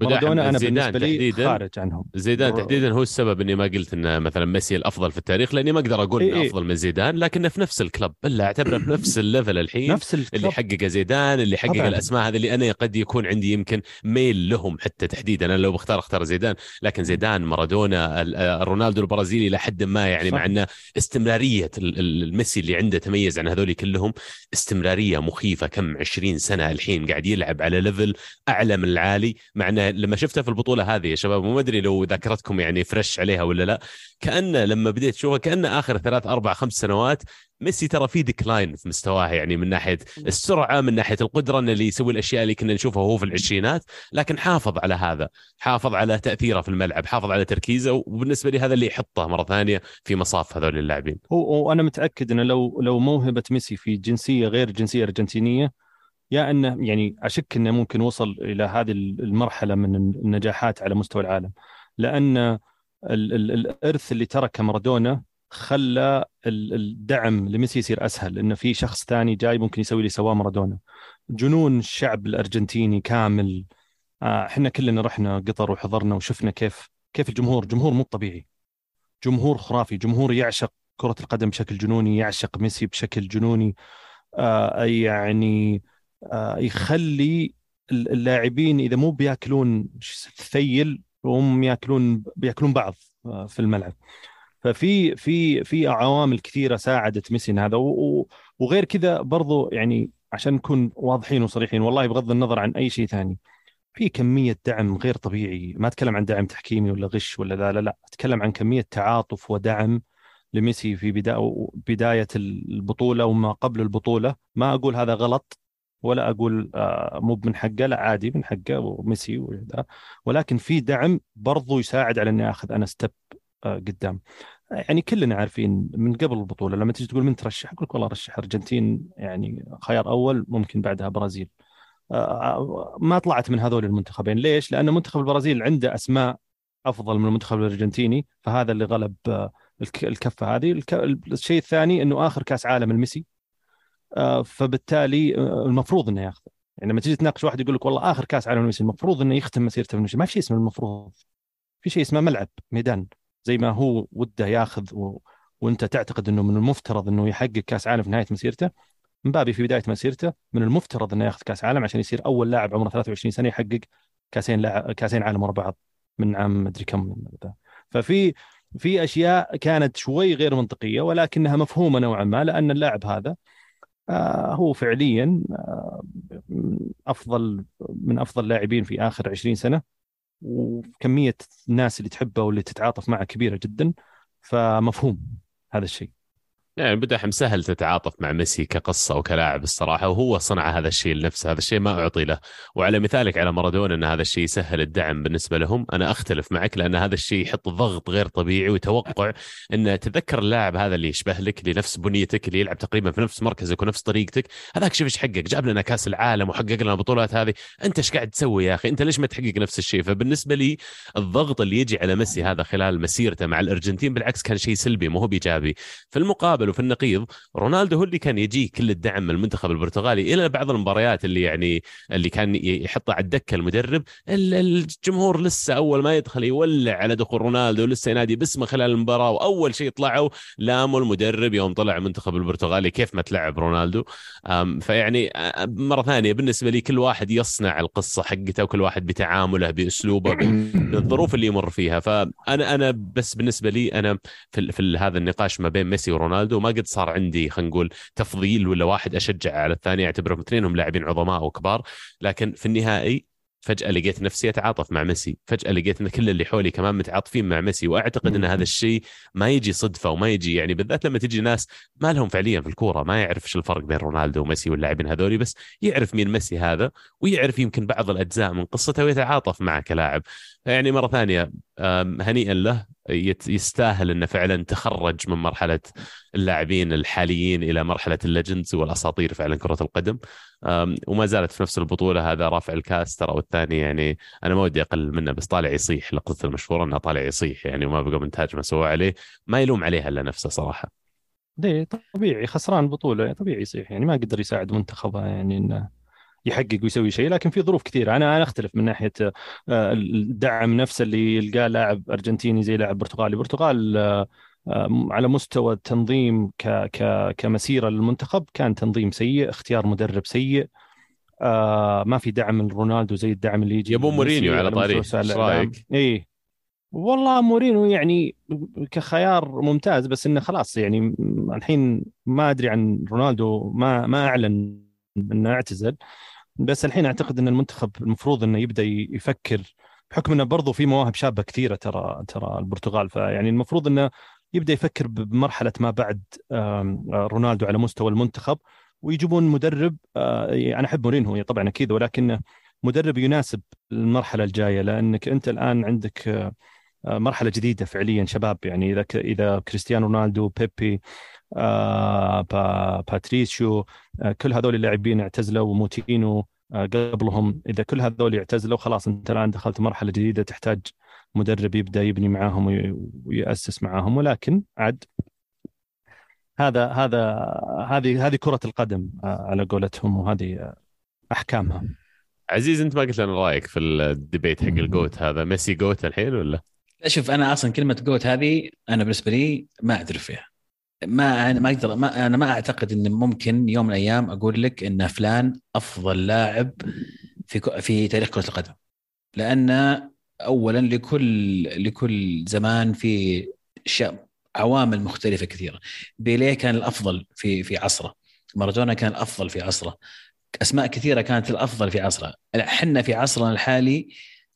مارادونا أنا بالنسبة لي تحديدا خارج عنهم زيدان تحديدا هو السبب إني ما قلت ان مثلا ميسي الأفضل في التاريخ لأني ما أقدر أقول إيه إنه إيه. أفضل من زيدان لكنه في نفس ال club إلا أعتبره في نفس ال level الحين نفس اللي ال club حقق زيدان اللي حقق طبعاً. الأسماء هذه اللي أنا قد يكون عندي يمكن ميل لهم حتى تحديدا أنا لو بختار أختار زيدان لكن زيدان مارادونا آه، رونالدو البرازيلي إلى حد ما يعني صح. مع إنه استمرارية ال- ال- الميسي اللي عنده تميز عن هذول كلهم استمرارية مخيفة كم 20 سنة الحين قاعد يلعب على level أعلى من العالي مع إنه لما شفته في البطولة هذه يا شباب وما أدري لو ذاكرتكم يعني fresh عليها ولا لا كأنه لما بديت اشوفه كأنه آخر ثلاث أربع خمس سنوات ميسي ترى في decline في مستواه يعني من ناحية السرعة من ناحية القدرة انه اللي يسوي الأشياء اللي كنا نشوفها وهو في العشرينات لكن حافظ على هذا حافظ على تأثيره في الملعب حافظ على تركيزه وبالنسبة لي هذا اللي يحطه مرة ثانية في مصاف هذول اللاعبين. هو وأنا متأكد إنه لو لو موهبة ميسي في جنسية غير جنسية أرجنتينية يا أنه يعني أشك أنه ممكن وصل إلى هذه المرحلة من النجاحات على مستوى العالم. لأن ال- ال- الإرث اللي تركه مارادونا خلى ال- الدعم لميسي يصير أسهل انه في شخص ثاني جاي ممكن يسوي اللي سواه مارادونا. جنون الشعب الأرجنتيني كامل. آه، إحنا كلنا رحنا قطر وحضرنا وشفنا كيف كيف الجمهور جمهور مو طبيعي. جمهور خرافي جمهور يعشق كرة القدم بشكل جنوني يعشق ميسي بشكل جنوني. آه يعني يخلي اللاعبين إذا مو بيأكلون ثيل وهم يأكلون بيأكلون بعض آه في الملعب. ففي في في عوامل كثيرة ساعدت ميسي هذا. وغير كذا برضو يعني عشان نكون واضحين وصريحين والله بغض النظر عن أي شيء ثاني في كمية دعم غير طبيعي. ما أتكلم عن دعم تحكيمي ولا غش ولا لا لا لا. أتكلم عن كمية تعاطف ودعم لميسي في بدا- بداية البطولة وما قبل البطولة. ما أقول هذا غلط ولا أقول آه، مو من حقه لا عادي من حقه وميسي وذا ولكن في دعم برضو يساعد على إني آخذ أنا ستيب قدام. يعني كلنا عارفين من قبل البطولة لما تيجي تقول من ترشح أقول لك والله رشح أرجنتين يعني خيار أول ممكن بعدها برازيل. آه، ما طلعت من هذول المنتخبين. ليش؟ لأن منتخب البرازيل عنده أسماء أفضل من المنتخب الأرجنتيني فهذا اللي غلب آه، الك- الكفة هذه. الشيء الثاني إنه آخر كأس عالم الميسي آه، فبالتالي آه، المفروض إنه ياخذه. يعني لما تجي تناقش واحد يقول لك والله آخر كاس عالم ميسي المفروض إنه يختم مسيرته في. ما في شيء اسمه المفروض. في شيء اسمه ملعب ميدان. زي ما هو وده ياخذ و... وأنت تعتقد إنه من المفترض إنه يحقق كاس عالم في نهاية مسيرته. مبابي في بداية مسيرته من المفترض إنه ياخذ كاس عالم عشان يصير أول لاعب عمره 23 سنة يحقق كاسين لاعب كاسين عالم ورا بعض من عام مدري كم. ففي في أشياء كانت شوي غير منطقية ولكنها مفهومة نوعا ما لأن اللاعب هذا آه، هو فعليا آه، أفضل من أفضل لاعبين في آخر 20 سنة وكمية الناس اللي تحبه واللي تتعاطف معه كبيرة جدا فمفهوم هذا الشيء. يعني بدأ سهل تتعاطف مع ميسي كقصة وكلاعب الصراحة وهو صنع هذا الشيء لنفسه هذا الشيء ما أعطي له. وعلى مثالك على مارادونا أن هذا الشيء يسهل الدعم بالنسبة لهم أنا أختلف معك لأن هذا الشيء يحط ضغط غير طبيعي وتوقع أن تذكر اللاعب هذا اللي يشبه لك لنفس بنيتك اللي يلعب تقريبا في نفس مركزك ونفس طريقتك هذاك شوف إيش حقق جاب لنا كأس العالم وحقق لنا البطولات هذه أنت إيش قاعد تسوي يا أخي؟ أنت ليش ما تحقق نفس الشيء؟ فبالنسبة لي الضغط اللي يجي على ميسي هذا خلال مسيرته مع الأرجنتين بالعكس كان شيء سلبي مو هو بإيجابي في المقابل وفي النقيض رونالدو هو اللي كان يجيه كل الدعم من المنتخب البرتغالي إلى بعض المباريات اللي يعني اللي كان يحطها على الدكة المدرب. الجمهور لسه أول ما يدخل يولع على دخول رونالدو لسه ينادي باسمه خلال المباراة وأول شيء طلعوا لاموا المدرب يوم طلع المنتخب البرتغالي كيف ما تلعب رونالدو. فيعني مرة ثانية بالنسبة لي كل واحد يصنع القصة حقته وكل واحد بتعامله بأسلوبه بالظروف اللي يمر فيها. فأنا أنا بس بالنسبة لي أنا في, في هذا النقاش ما بين ميسي ورونالدو ما قد صار عندي عندي خلينا نقول تفضيل ولا واحد أشجع على الثاني أعتبرهم اثنينهم لاعبين عظماء وكبار. لكن في النهائي فجأة لقيت نفسي أتعاطف مع ميسي. فجأة لقيت إن كل اللي حولي كمان متعاطفين مع ميسي. وأعتقد إن هذا الشيء ما يجي صدفة وما يجي يعني بالذات لما تجي ناس ما لهم فعليا في الكورة ما يعرف إيش الفرق بين رونالدو وميسي واللاعبين هذولي بس يعرف مين ميسي هذا ويعرف يمكن بعض الأجزاء من قصته ويتعاطف معه كلاعب. يعني مرة ثانية هنيئا له يستاهل إنه فعلا تخرج من مرحلة اللاعبين الحاليين إلى مرحلة الليجندز والأساطير فعلا كرة القدم وما زالت في نفس البطولة هذا رافع الكاس ترى والثاني يعني أنا ما ودي أقل منه بس طالع يصيح لقطته المشهورة إنه طالع يصيح يعني وما بقى منتاج ما سوى عليه ما يلوم عليها إلا نفسه صراحة. ليه طبيعي خسران بطولة طبيعي يصيح يعني ما قدر يساعد منتخبه يعني إنه يحقق ويسوي شيء لكن في ظروف كثيرة. أنا أنا أختلف من ناحية آه، الدعم نفسه اللي يلقاه لاعب أرجنتيني زي لاعب برتغالي. البرتغال آه، على مستوى التنظيم ك ك كمسيرة للمنتخب كان تنظيم سيء اختيار مدرب سيء آه ما في دعم من رونالدو زي الدعم اللي يجي يبو مورينيو على طاري إيش رأيك؟ اي والله مورينيو يعني كخيار ممتاز بس إنه خلاص يعني الحين ما أدري عن رونالدو ما ما أعلن إنه اعتزل. بس الحين أعتقد إن المنتخب المفروض إنه يبدأ يفكر بحكم إنه برضو في مواهب شابة كثيرة ترى ترى البرتغال. فيعني المفروض إنه يبدأ يفكر بمرحلة ما بعد رونالدو على مستوى المنتخب ويجيبون مدرب آه، أنا أحب مورينهو طبعا أكيد ولكن مدرب يناسب المرحلة الجاية لأنك أنت الآن عندك آه، مرحلة جديدة فعليا شباب. يعني إذا إذا كريستيانو رونالدو بيبي باتريسيو. آه كل هذول اللاعبين اعتزلوا وموتينو. آه قبلهم إذا كل هذول اعتزلوا خلاص أنت الآن دخلت مرحلة جديدة تحتاج مدرب يبدأ يبني معاهم ويأسس معاهم. ولكن عاد هذا هذا هذه هذه كرة القدم آه، على قولتهم وهذه آه، أحكامها. عزيز أنت ما قلت لنا رأيك في ال debate حق ال GOAT هذا. ميسي GOAT الحين ولا؟ شوف أنا أصلا كلمة GOAT هذه أنا بالنسبة لي ما اعترف فيها. ما أنا ما أقدر ما أنا ما أعتقد إن ممكن يوم من الأيام أقول لك إن فلان أفضل لاعب في في تاريخ كرة القدم. لأن اولا لكل لكل زمان في عوامل مختلفة كثيرة. بيليه كان الأفضل في في عصره. مارادونا كان الأفضل في عصره. أسماء كثيرة كانت الأفضل في عصره. إحنا في عصرنا الحالي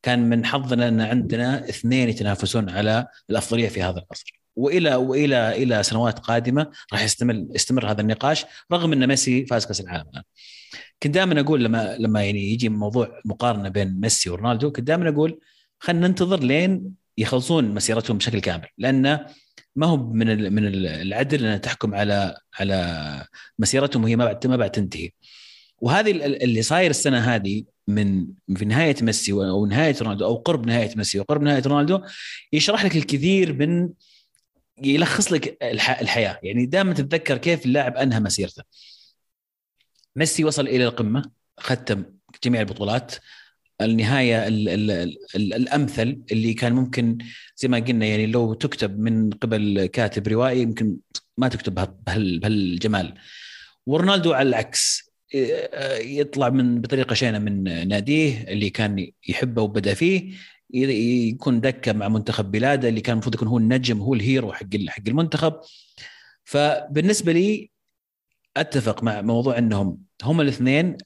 كان من حظنا إن عندنا اثنين يتنافسون على الأفضلية في هذا العصر. وإلى وإلى إلى سنوات قادمة راح يستمر يستمر هذا النقاش رغم إن ميسي فاز كأس العالم الان. كنت دائما أقول لما لما يعني يجي موضوع مقارنة بين ميسي ورونالدو كنت دائما أقول خلينا ننتظر لين يخلصون مسيرتهم بشكل كامل لأن ما هو من من العدل أن تحكم على على مسيرتهم وهي ما بعد ما بعد تنتهي. وهذه اللي صاير السنة هذه من في نهاية ميسي أو نهاية رونالدو أو قرب نهاية ميسي وقرب نهاية رونالدو يشرح لك الكثير من يلخص لك الحياة. يعني دائما تتذكر كيف اللاعب أنهى مسيرته. ميسي وصل إلى القمة ختم جميع البطولات. النهاية ال ال ال الأمثل اللي كان ممكن زي ما قلنا يعني لو تكتب من قبل كاتب روائي يمكن ما تكتب بهال بهالجمال. ورونالدو على العكس يطلع من بطريقة شينة من ناديه اللي كان يحبه وبدأ فيه. يكون دكة مع منتخب بلاده اللي كان المفروض يكون هو النجم هو ال hero حق حق المنتخب. فبالنسبة لي أتفق مع موضوع إنهم هم الاثنين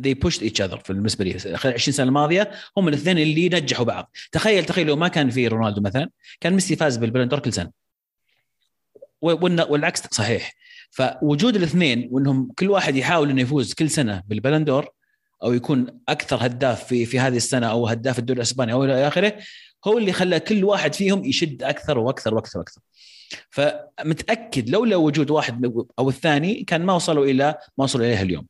they pushed each other بالنسبة لي خلال 20 سنة الماضية هم الاثنين اللي نجحوا بعض. تخيل تخيل لو ما كان في رونالدو مثلا كان ميسي فاز بال Ballon d'Or كل سنة. والعكس صحيح. فوجود الاثنين وإنهم كل واحد يحاول إنه يفوز كل سنة بال Ballon d'Or أو يكون أكثر هداف في في هذه السنة أو هداف الدوري الأسباني أو إلى آخره هو اللي خلى كل واحد فيهم يشد أكثر وأكثر وأكثر وأكثر. فمتأكد لولا وجود واحد أو الثاني كان ما وصلوا إلى ما وصلوا إليه اليوم.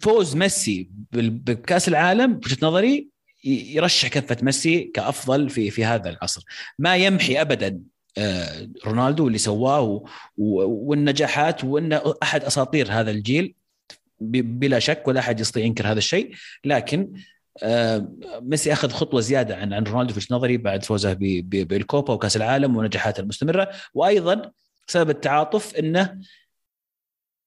فوز ميسي بكأس العالم بوجهه نظري يرشح كفة ميسي كأفضل في في هذا العصر. ما يمحي ابدا آه، رونالدو اللي سواه والنجاحات وانه أحد أساطير هذا الجيل. بلا شك ولا أحد يستطيع ينكر هذا الشيء لكن آه، ميسي أخذ خطوة زيادة عن عن رونالدو في نظري بعد فوزه بالكوبا وكأس العالم ونجاحاته المستمرة. وأيضا سبب التعاطف إنه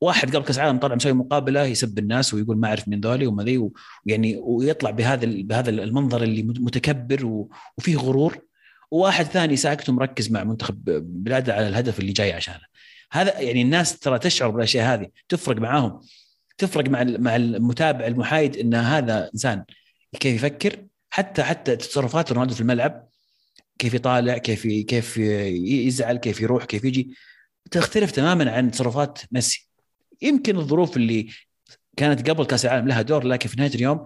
واحد قبل كأس العالم طلع مسوي مقابلة يسب الناس ويقول ما أعرف مين ذولي وما ذي ويعني ويطلع بهذا بهذا المنظر اللي متكبر وفيه غرور. وواحد ثاني ساكت ومركز مع منتخب بلاده على الهدف اللي جاي عشانه. هذا يعني الناس ترى تشعر بالأشياء هذه تفرق معاهم. تفرق مع مع المتابع المحايد إن هذا إنسان كيف يفكر حتى حتى تصرفات رونالدو في الملعب كيف يطالع كيف كيف يزعل كيف يروح كيف يجي تختلف تماما عن تصرفات ميسي. يمكن الظروف اللي كانت قبل كأس العالم لها دور لكن في نهاية اليوم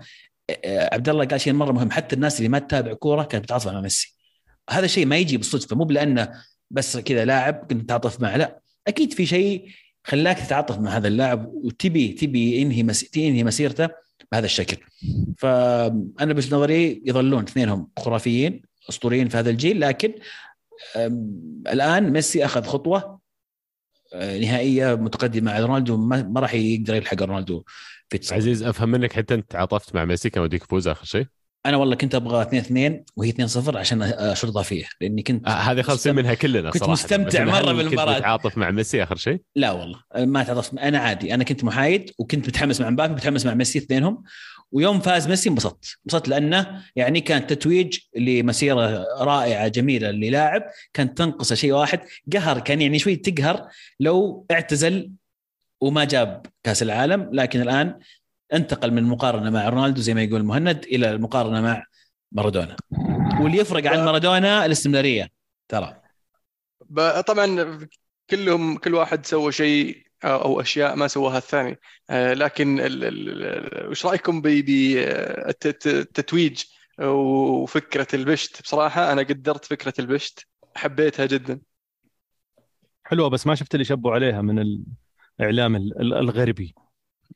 عبد الله قال شيء مرة مهم. حتى الناس اللي ما تتابع كورة كانت بتعاطف مع ميسي. هذا الشيء ما يجي بالصدفه مو بلأنه بس كذا لاعب كنت تتعاطف معه لا. أكيد في شيء خلاك تتعاطف مع هذا اللاعب وتبي تبي ينهي مس... تنهي مسيرته بهذا الشكل فأنا بس نظري يظلون اثنينهم خرافيين أسطوريين في هذا الجيل لكن الآن ميسي أخذ خطوة آه، نهائية متقدمة على رونالدو ما راح يقدر يلحق رونالدو في. عزيز أفهم منك حتى أنت تعاطفت مع ميسي كان وديك يفوز آخر شيء أنا والله كنت أبغى 2 2 وهي 2 0 عشان اشرطها فيه لأني كنت آه هذه خالصين منها كلنا كنت صراحة. مستمتع مرة بالمباراه كنت تعاطف مع ميسي آخر شيء؟ لا والله ما تعاطفت أنا عادي أنا كنت محايد وكنت متحمس مع مبابي متحمس مع ميسي اثنينهم ويوم فاز ميسي انبسطت انبسطت لأنه يعني كان تتويج لمسيرة رائعة جميلة للاعب كانت تنقصه شيء واحد قهر كان يعني شوي تقهر لو اعتزل وما جاب كأس العالم لكن الآن انتقل من المقارنه مع رونالدو زي ما يقول مهند إلى المقارنة مع مارادونا. واللي يفرق عن مارادونا الاستمرارية ترى. طبعا كلهم كل واحد سوى شيء أو أشياء ما سواها الثاني. آه، لكن وش رأيكم بالتتويج وفكرة البشت؟ بصراحة أنا قدرت فكرة البشت حبيتها جدا. حلوة بس ما شفت اللي شبوا عليها من الإعلام الغربي.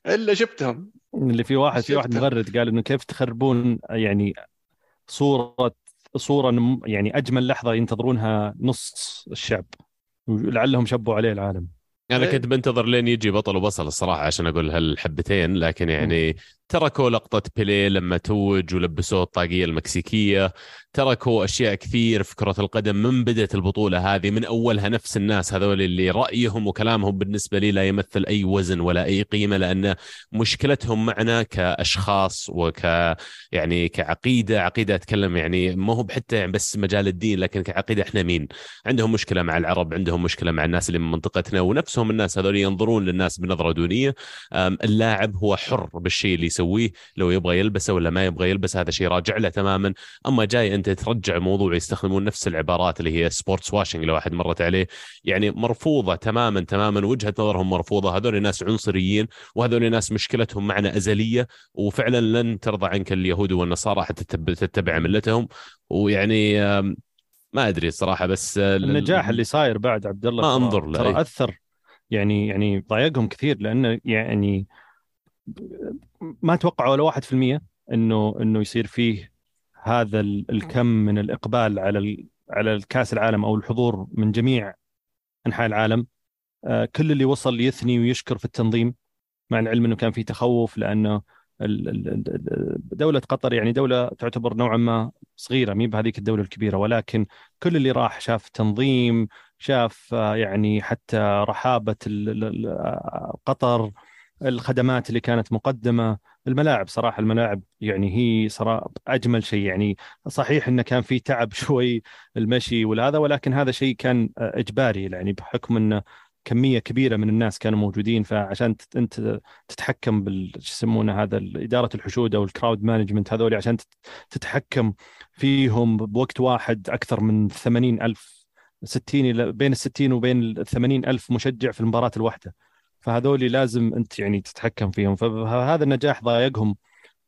إلا شفتهم. اللي في واحد في واحد مغرد قال إنه كيف تخربون يعني صورة صورة يعني أجمل لحظة ينتظرونها نص الشعب. لعلهم شبوا عليه العالم. أنا كنت بنتظر لين يجي بطل وبصل الصراحة عشان أقول هالحبتين لكن يعني تركوا لقطة بيليه لما توج ولبسوه الطاقية المكسيكية. تركوا أشياء كثير في كرة القدم من بدأت البطولة هذه من أولها نفس الناس هذول اللي رأيهم وكلامهم بالنسبة لي لا يمثل أي وزن ولا أي قيمة لأن مشكلتهم معنا كأشخاص وك يعني كعقيدة. عقيدة أتكلم يعني ما هو حتى يعني بس مجال الدين لكن كعقيدة إحنا مين؟ عندهم مشكلة مع العرب عندهم مشكلة مع الناس اللي من منطقتنا ونفسهم الناس هذول ينظرون للناس بنظرة دونية. اللاعب هو حر بالشيء اللي يسويه. لو يبغى يلبسه ولا ما يبغى يلبس هذا شيء راجع له تماما. أما جاي أنت ترجع موضوع يستخدمون نفس العبارات اللي هي sports washing لو واحد مرت عليه. يعني مرفوضة تماما تماما وجهة نظرهم مرفوضة. هذول ناس عنصريين وهذول ناس مشكلتهم معنا أزلية وفعلا لن ترضى عنك اليهود والنصارى حتى تتبع ملتهم. ويعني ما أدري الصراحة بس النجاح اللي صاير بعد عبد الله ما أنظر له ترى أثر يعني يعني ضايقهم كثير لأنه يعني ما توقعوا ولا 1% إنه إنه يصير فيه هذا الكم من الإقبال على على الكأس العالم أو الحضور من جميع أنحاء العالم. آه، كل اللي وصل يثني ويشكر في التنظيم مع العلم إنه كان في تخوف لأنه دولة قطر يعني دولة تعتبر نوعا ما صغيرة مي بهذيك الدولة الكبيرة. ولكن كل اللي راح شاف تنظيم شاف آه، يعني حتى رحابة آه، قطر الخدمات اللي كانت مقدمة. الملاعب صراحة الملاعب يعني هي صراحة أجمل شيء. يعني صحيح أنه كان في تعب شوي المشي والهذا ولكن هذا شيء كان إجباري يعني بحكم أنه كمية كبيرة من الناس كانوا موجودين. فعشان أنت تتحكم بال يسمونه هذا إدارة الحشود أو الكراود مانجمنت هذول عشان تت- تتحكم فيهم بوقت واحد أكثر من 80 ألف 60 إلى بين ال 60 وبين ال 80 ألف مشجع في المباراة الواحدة. فهذول لازم أنت يعني تتحكم فيهم. فهذا النجاح ضايقهم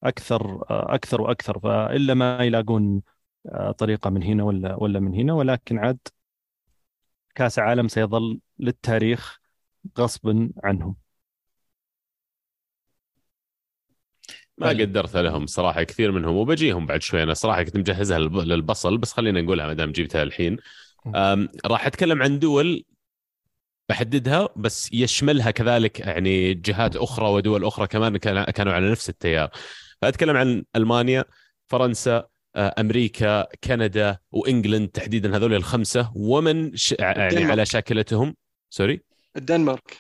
أكثر أكثر وأكثر. فإلا ما يلاقون آه، طريقة من هنا ولا ولا من هنا. ولكن عاد كأس عالم سيظل للتاريخ غصبا عنهم. ما قدرت لهم صراحة كثير منهم. وبجيهم بعد شوي. أنا صراحة كنت مجهزها للب- للبصل بس خلينا نقولها ما دام جبتها الحين. راح أتكلم عن دول بحددها بس يشملها كذلك يعني جهات أخرى ودول أخرى كمان كان- كانوا على نفس التيار. فاتكلم عن ألمانيا فرنسا آه، أمريكا كندا و England تحديدا هذول الخمسة. ومن ش... يعني. على شاكلتهم؟ sorry الدنمارك.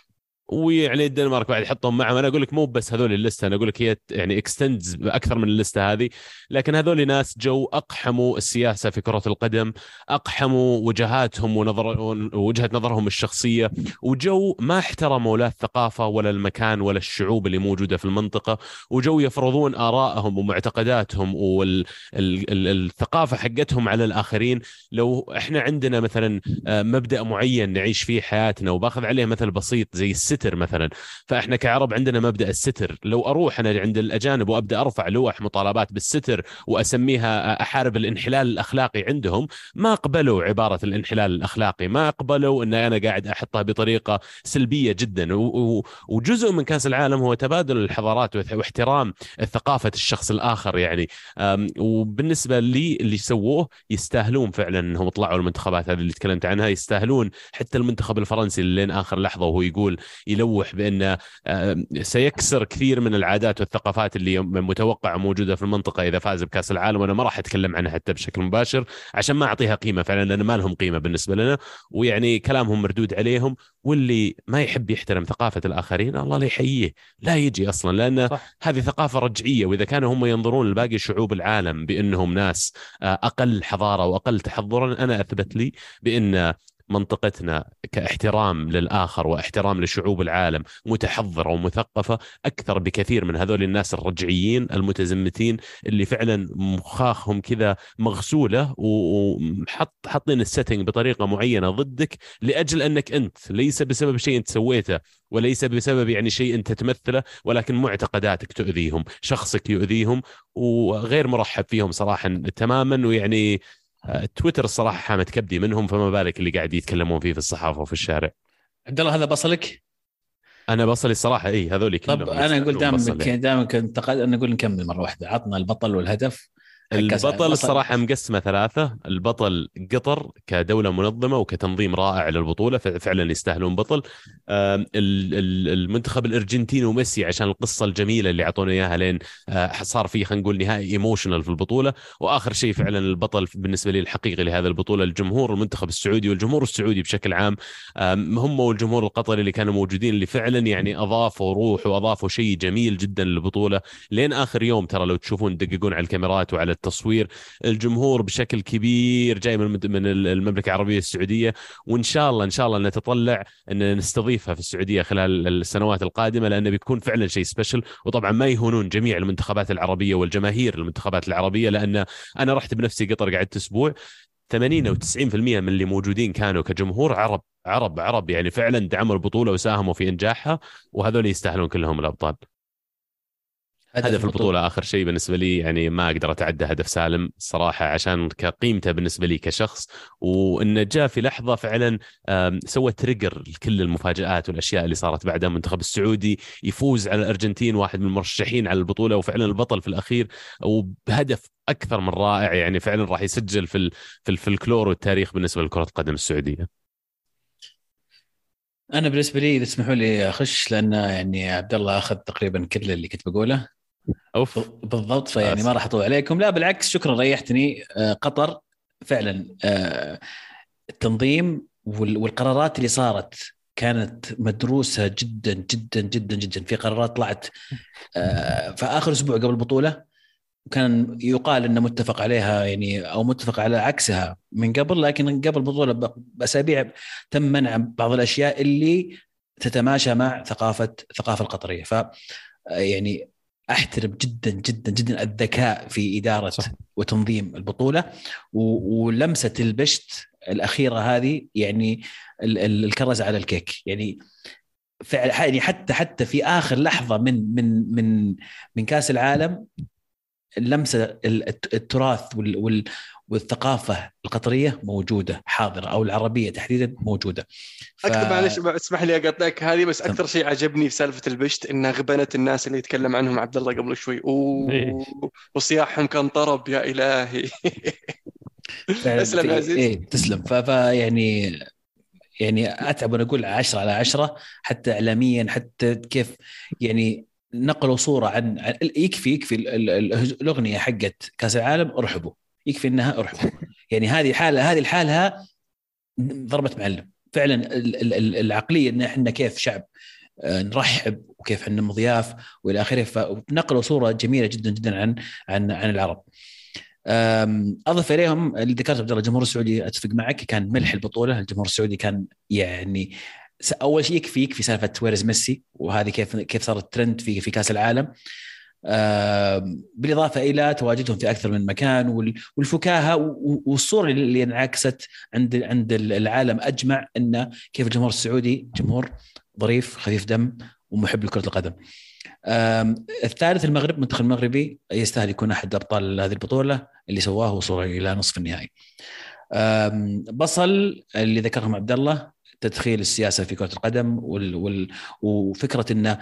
ويعني الدنمارك بعد يحطهم معهم أنا أقول لك مو بس هذول اللسته أنا أقول لك هي يعني extends أكثر من اللسته هذه. لكن هذول ناس جو أقحموا السياسة في كرة القدم أقحموا وجهاتهم ونظر وجهة نظرهم الشخصية وجو ما احترموا لا الثقافة ولا المكان ولا الشعوب اللي موجودة في المنطقة وجو يفرضون آرائهم ومعتقداتهم والثقافه حقتهم على الآخرين. لو إحنا عندنا مثلا آه، مبدأ معين نعيش فيه حياتنا وباخذ عليه مثل بسيط زي الستر مثلا. فإحنا كعرب عندنا مبدأ الستر. لو أروح أنا عند الأجانب وأبدأ أرفع لوح مطالبات بالستر وأسميها أحارب الانحلال الأخلاقي عندهم ما قبلوا عبارة الانحلال الأخلاقي. ما قبلوا إن أنا قاعد أحطها بطريقة سلبية جدا. وجزء من كأس العالم هو تبادل الحضارات واح- واحترام ثقافة الشخص الآخر يعني. وبالنسبة لي اللي سووه يستاهلون فعلا إنهم طلعوا المنتخبات هذه اللي تكلمت عنها. يستاهلون حتى المنتخب الفرنسي لين آخر لحظة وهو يقول يلوح آم، سيكسر كثير من العادات والثقافات اللي متوقعة موجودة في المنطقة إذا فاز بكأس العالم وأنا ما راح أتكلم عنها حتى بشكل مباشر عشان ما أعطيها قيمة فعلا لأن ما لهم قيمة بالنسبة لنا ويعني كلامهم مردود عليهم واللي ما يحب يحترم ثقافة الآخرين الله لا يحييه لا يجي أصلا لأن صح. هذه ثقافة رجعية وإذا كانوا هم ينظرون لباقي شعوب العالم بأنهم ناس آه، أقل حضارة وأقل تحضرا أنا أثبت لي بأن منطقتنا كاحترام للآخر واحترام لشعوب العالم متحضرة ومثقفة أكثر بكثير من هذول الناس الرجعيين المتزمتين اللي فعلا مخاخهم كذا مغسولة وحط حاطين السيتنج بطريقة معينة ضدك لأجل أنك أنت ليس بسبب شيء أنت سويته وليس بسبب يعني شيء أنت تمثله ولكن معتقداتك تؤذيهم شخصك يؤذيهم وغير مرحب فيهم صراحة تماما ويعني تويتر الصراحة حامد كبدي منهم فما بالك اللي قاعد يتكلمون فيه في الصحافة وفي الشارع. عبد الله هذا بصلك؟ أنا بصلي الصراحة اي هذول كلهم طب أنا أقول دامك. دامك انتقد أنا أقول نكمل مرة واحدة. عطنا البطل والهدف البطل. الصراحة مقسمة ثلاثة. البطل قطر كدولة منظمة وكتنظيم رائع للبطولة فعلا يستاهلون بطل. المنتخب الأرجنتيني وميسي عشان القصة الجميلة اللي أعطونا إياها لين آه، صار في خلينا نقول نهائي ايموشنال في البطولة. وآخر شيء فعلا البطل بالنسبة لي الحقيقي لهذا البطولة الجمهور المنتخب السعودي والجمهور السعودي بشكل عام. هم والجمهور القطري اللي كانوا موجودين اللي فعلا يعني أضافوا روح وأضافوا شيء جميل جدا للبطولة. لين آخر يوم ترى لو تشوفون تدققون على الكاميرات وعلى التصوير. الجمهور بشكل كبير جاي من من المملكة العربية السعودية وإن شاء الله إن شاء الله نتطلع إن نستضيفها في السعودية خلال السنوات القادمة لأنه بيكون فعلا شيء سبيشل وطبعا ما يهونون جميع المنتخبات العربية والجماهير المنتخبات العربية لأن أنا رحت بنفسي قطر قعدت أسبوع. 80 أو 90% من اللي موجودين كانوا كجمهور عرب عرب عرب يعني فعلا دعموا البطولة وساهموا في إنجاحها وهذول يستاهلون كلهم الأبطال. هدف البطولة. آخر شيء بالنسبة لي يعني ما أقدر أتعدى هدف سالم صراحة عشان كقيمته بالنسبة لي كشخص. وإنه جاء في لحظة فعلا سوى تريجر لكل المفاجآت والأشياء اللي صارت بعدها المنتخب السعودي يفوز على الأرجنتين واحد من المرشحين على البطولة وفعلا البطل في الأخير. وبهدف أكثر من رائع يعني فعلا راح يسجل في في الفلكلور والتاريخ بالنسبة لكرة القدم السعودية. أنا بالنسبة لي إذا تسمحوا لي أخش لأن يعني عبد الله أخذ تقريبا كل اللي كنت بقوله. أوف. بالضبط فيعني. ما راح أطول عليكم. لا بالعكس شكرا ريحتني. آه، قطر فعلا آه، التنظيم وال- والقرارات اللي صارت كانت مدروسة جدا جدا جدا جدا. في قرارات طلعت آه، في آخر أسبوع قبل البطولة وكان يقال إنه متفق عليها يعني أو متفق على عكسها من قبل لكن قبل البطولة بأسابيع تم منع بعض الأشياء اللي تتماشى مع ثقافة الثقافه القطرية. ف يعني أحترم جدا جدا جدا الذكاء في إدارة صح. وتنظيم البطولة ولمسة البشت الأخيرة هذه يعني ال- ال- الكرز على الكيك يعني فعلا يعني حتى حتى في آخر لحظة من من من من كأس العالم اللمسه ال- الت- التراث وال وال والثقافة القطرية موجودة حاضرة أو العربية تحديدا موجودة ف... أكثر معلش اسمح لي أقطعك هذه بس. أكثر شيء عجبني في سالفة البشت انها غبنت الناس اللي يتكلم عنهم عبد الله قبل شوي و... إيه. وصياحهم كان طرب يا إلهي في- يا عزيز. إيه تسلم ف... ف يعني يعني أتعب وأنا أقول 10 على 10 حتى اعلاميا حتى كيف يعني نقلوا صورة عن, عن يكفي يكفي ال- ال- ال- الأغنية حقت كأس العالم ارحبوا يكفي إنها ارحبوا يعني هذه حاله هذه لحالها ضربه معلم. فعلا ال- ال- ال- العقلية إن إحنا كيف شعب آه، نرحب وكيف إحنا مضياف وإلى آخره فنقلوا صورة جميلة جدا جدا عن عن عن العرب. أضف إليهم اللي ذكرته عبد الله الجمهور السعودي أتفق معك كان ملح البطولة. الجمهور السعودي كان يعني أول شيء يكفي يكفي سالفة ويرز ميسي وهذه كيف كيف صارت ترند في في كأس العالم. بالإضافة إلى تواجدهم في أكثر من مكان وال- والفكاهة والصورة اللي انعكست عند عند العالم أجمع إن كيف الجمهور السعودي جمهور ظريف خفيف دم ومحب لكرة القدم. الثالث المغرب المنتخب المغربي يستاهل يكون أحد أبطال هذه البطولة اللي سواه وصوله إلى نصف النهائي. بصل اللي ذكرهم عبد الله تدخيل السياسة في كرة القدم وال وال وفكرة إنه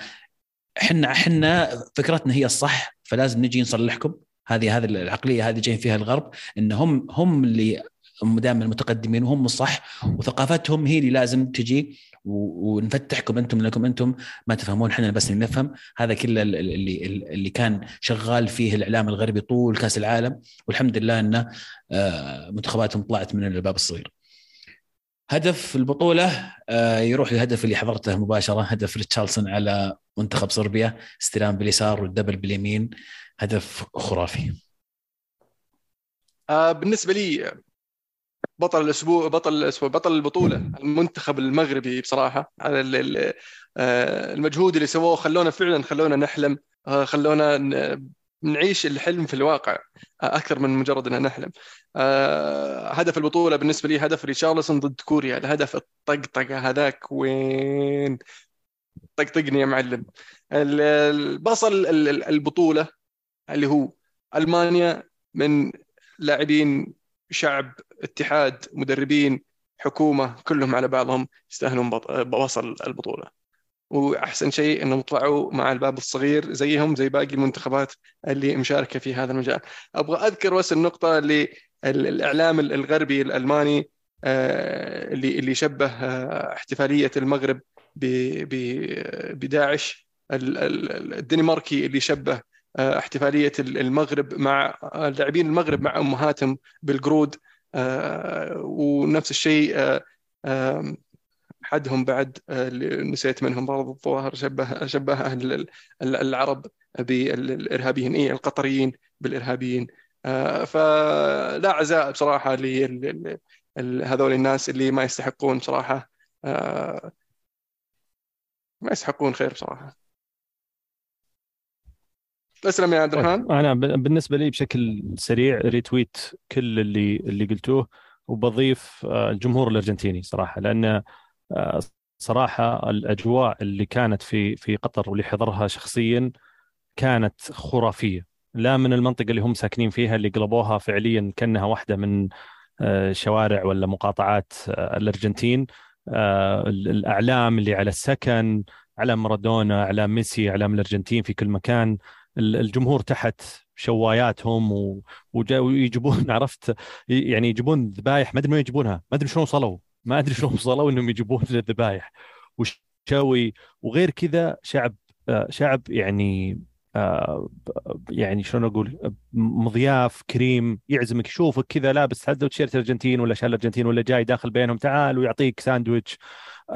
إحنا إحنا فكرتنا هي الصح فلازم نجي نصلحكم. هذه هذه العقلية هذه جايين فيها الغرب إن هم هم اللي دائما المتقدمين وهم الصح وثقافتهم هي اللي لازم تجي ونفتحكم أنتم لانكم أنتم. ما تفهمون إحنا بس اللي نفهم. هذا كله ال- ال- اللي اللي كان شغال فيه الإعلام الغربي طول كأس العالم. والحمد لله انه آه، منتخباتهم طلعت من الباب الصغير. هدف البطولة آه، يروح للهدف اللي حضرته مباشرة هدف ريتشارلسون على منتخب صربيا استلام باليسار والدبل باليمين هدف خرافي. آه، بالنسبة لي بطل الأسبوع بطل الأسبوع بطل البطولة المنتخب المغربي بصراحة على آه، المجهود اللي سووه خلونا فعلا خلونا نحلم خلونا نعيش الحلم في الواقع آه، أكثر من مجرد ان نحلم. آه، هدف البطولة بالنسبة لي هدف ريتشارلسون ضد كوريا. الهدف الطقطقة هذاك وين؟ طقطقني يا معلم. ال- البصل ال- ال- البطولة اللي هو ألمانيا من لاعبين شعب اتحاد مدربين حكومة كلهم على بعضهم يستاهلون بوصل البطولة. وأحسن شيء إنهم طلعوا مع الباب الصغير زيهم زي باقي المنتخبات اللي مشاركة في هذا المجال. أبغى أذكر بس النقطة اللي ال- الإعلام الغربي الألماني آه، اللي اللي شبه آه، احتفالية المغرب بداعش ال- ال- الدنماركي اللي شبه آه، احتفالية المغرب مع لاعبين المغرب مع أمهاتهم بالقرود ونفس الشيء حدهم بعد آه، اللي نسيت منهم برضو الظواهر شبه شبه أهل ال- ال- العرب بالإرهابيين اي القطريين بالإرهابيين. آه، فلا عزاء بصراحة لهذول الناس اللي ما يستحقون بصراحة. آه، ما يستحقون خير بصراحة. تسلم يا عبد الرحمن. أنا بالنسبة لي بشكل سريع ريتويت كل اللي اللي قلتوه وبضيف الجمهور الأرجنتيني صراحة لأن آه، صراحة الأجواء اللي كانت في في قطر واللي حضرها شخصيا كانت خرافية. لا من المنطقة اللي هم ساكنين فيها اللي قلبوها فعليا كأنها واحدة من آه، شوارع ولا مقاطعات آه، الأرجنتين. آه، ال- الأعلام اللي على السكن اعلام مارادونا اعلام ميسي اعلام الأرجنتين في كل مكان. ال- الجمهور تحت شواياتهم ويجيبون عرفت يعني يجيبون ذبايح ما أدري من وين يجيبونها ما أدري شلون وصلوا. ما أدري شلون وصلوا إنهم يجيبون الذبايح وشوي وغير كذا شعب شعب يعني يعني شلون أقول مضياف كريم يعزمك يشوفك كذا لابس حتى تيشيرت الارجنتين ولا شال الارجنتين ولا جاي داخل بينهم تعال ويعطيك ساندويتش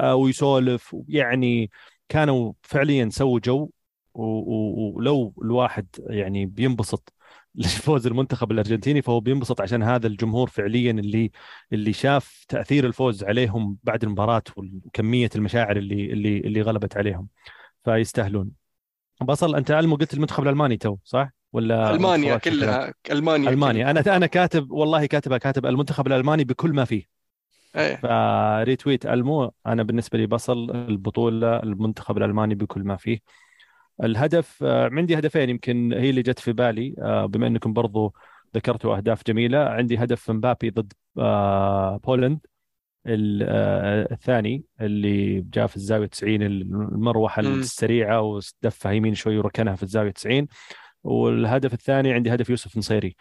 ويسولف. يعني كانوا فعليا سووا جو ولو الواحد يعني بينبسط لفوز المنتخب الأرجنتيني فهو بينبسط عشان هذا الجمهور فعليا اللي اللي شاف تأثير الفوز عليهم بعد المباراة وكمية المشاعر اللي اللي اللي غلبت عليهم. فيستاهلون. بصل أنت ألمو قلت المنتخب الألماني تو صح؟ ولا ألمانيا كلها ألمانيا ألمانيا. أنا أنا كاتب والله كاتبها كاتب المنتخب الألماني بكل ما فيه. إيه. فريتويت ألمو أنا بالنسبة لي بصل البطولة المنتخب الألماني بكل ما فيه. الهدف آه، عندي هدفين يمكن هي اللي جت في بالي آه، بما إنكم برضو ذكرتوا أهداف جميلة. عندي هدف مبابي ضد آه، بولند. الثاني اللي جاء في الزاوية 90 المروحة السريعة ودفها يمين شوي وركنها في الزاوية 90 والهدف الثاني عندي هدف يوسف نصيري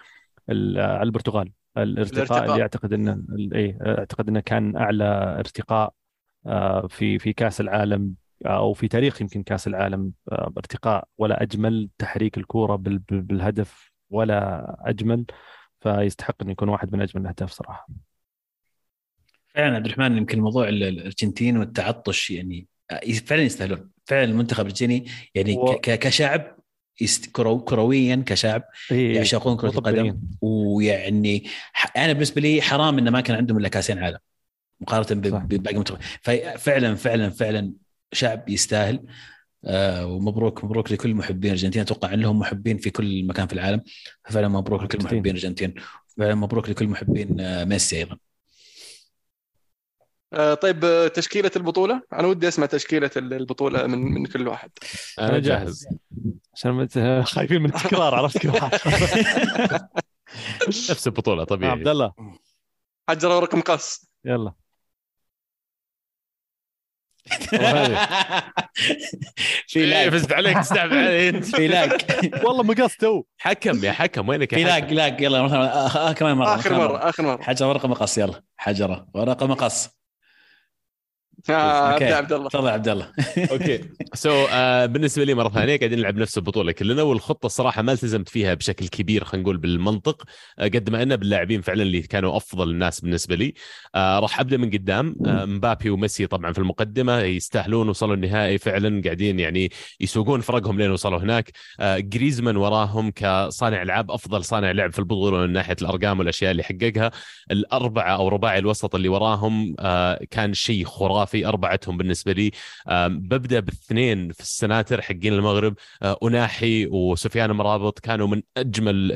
على البرتغال. الارتقاء, الارتقاء. اللي أعتقد إنه إيه أعتقد إنه كان أعلى ارتقاء في في كأس العالم أو في تاريخ يمكن كأس العالم آه، ارتقاء ولا أجمل تحريك الكورة بالهدف ولا أجمل. فيستحق إنه يكون واحد من أجمل الأهداف صراحة. فعلا عبد الرحمن يمكن موضوع الأرجنتين والتعطش يعني آه، فعلا يستاهلون. فعلا المنتخب الأرجنتيني يعني و... كشعب كرو كرويا كشعب إيه يعشقون كرة القدم. ويعني أنا بالنسبة لي حرام إنه ما كان عندهم إلا كأسين عالم مقارنة بباقي المنتخب. ففعلا فعلا فعلا شعب يستاهل آه ومبروك مبروك لكل محبين الارجنتين أتوقع ان لهم محبين في كل مكان في العالم. فعلا مبروك لكل محبين الارجنتين فعلا مبروك لكل محبين آه ميسي أيضا. آه طيب تشكيلة البطولة؟ أنا ودي أسمع تشكيلة البطولة من من كل واحد. أنا جاهز. عشان خايفين من التكرار عرفت كل واحد. نفس البطولة طبيعي. عبد الله. حجر ورق مقص يلا. في لاج فزت عليك تستعب علي انت في لاج والله مقص تو. حكم يا حكم وينك في لاج لاج يلا مثلا كمان مرة آخر مرة آخر مرة. حجره ورقة مقص يلا. حجرة ورقة مقص. آه أبدأ عبد الله. تفضل عبد الله. Okay. so آه بالنسبة لي مرة ثانية قاعدين نلعب نفس البطولة كلنا والخطة الصراحه ما التزمت فيها بشكل كبير خلينا نقول بالمنطق. آه قد ما انه باللاعبين فعلا اللي كانوا أفضل الناس بالنسبة لي. راح أبدأ من قدام. مبابي وميسي طبعا في المقدمة يستاهلون وصلوا النهائي فعلا قاعدين يعني يسوقون فرقهم لين وصلوا هناك. جريزمان وراهم كصانع ألعاب أفضل صانع لعب في البطولة من ناحية الأرقام والأشياء اللي حققها. الأربعة أو رباعي الوسط اللي وراهم كان شيء خرافي. أربعتهم بالنسبة لي. ببدأ باثنين في ال centers حقين المغرب. آه، أوناحي وسفيان أمرابط كانوا من أجمل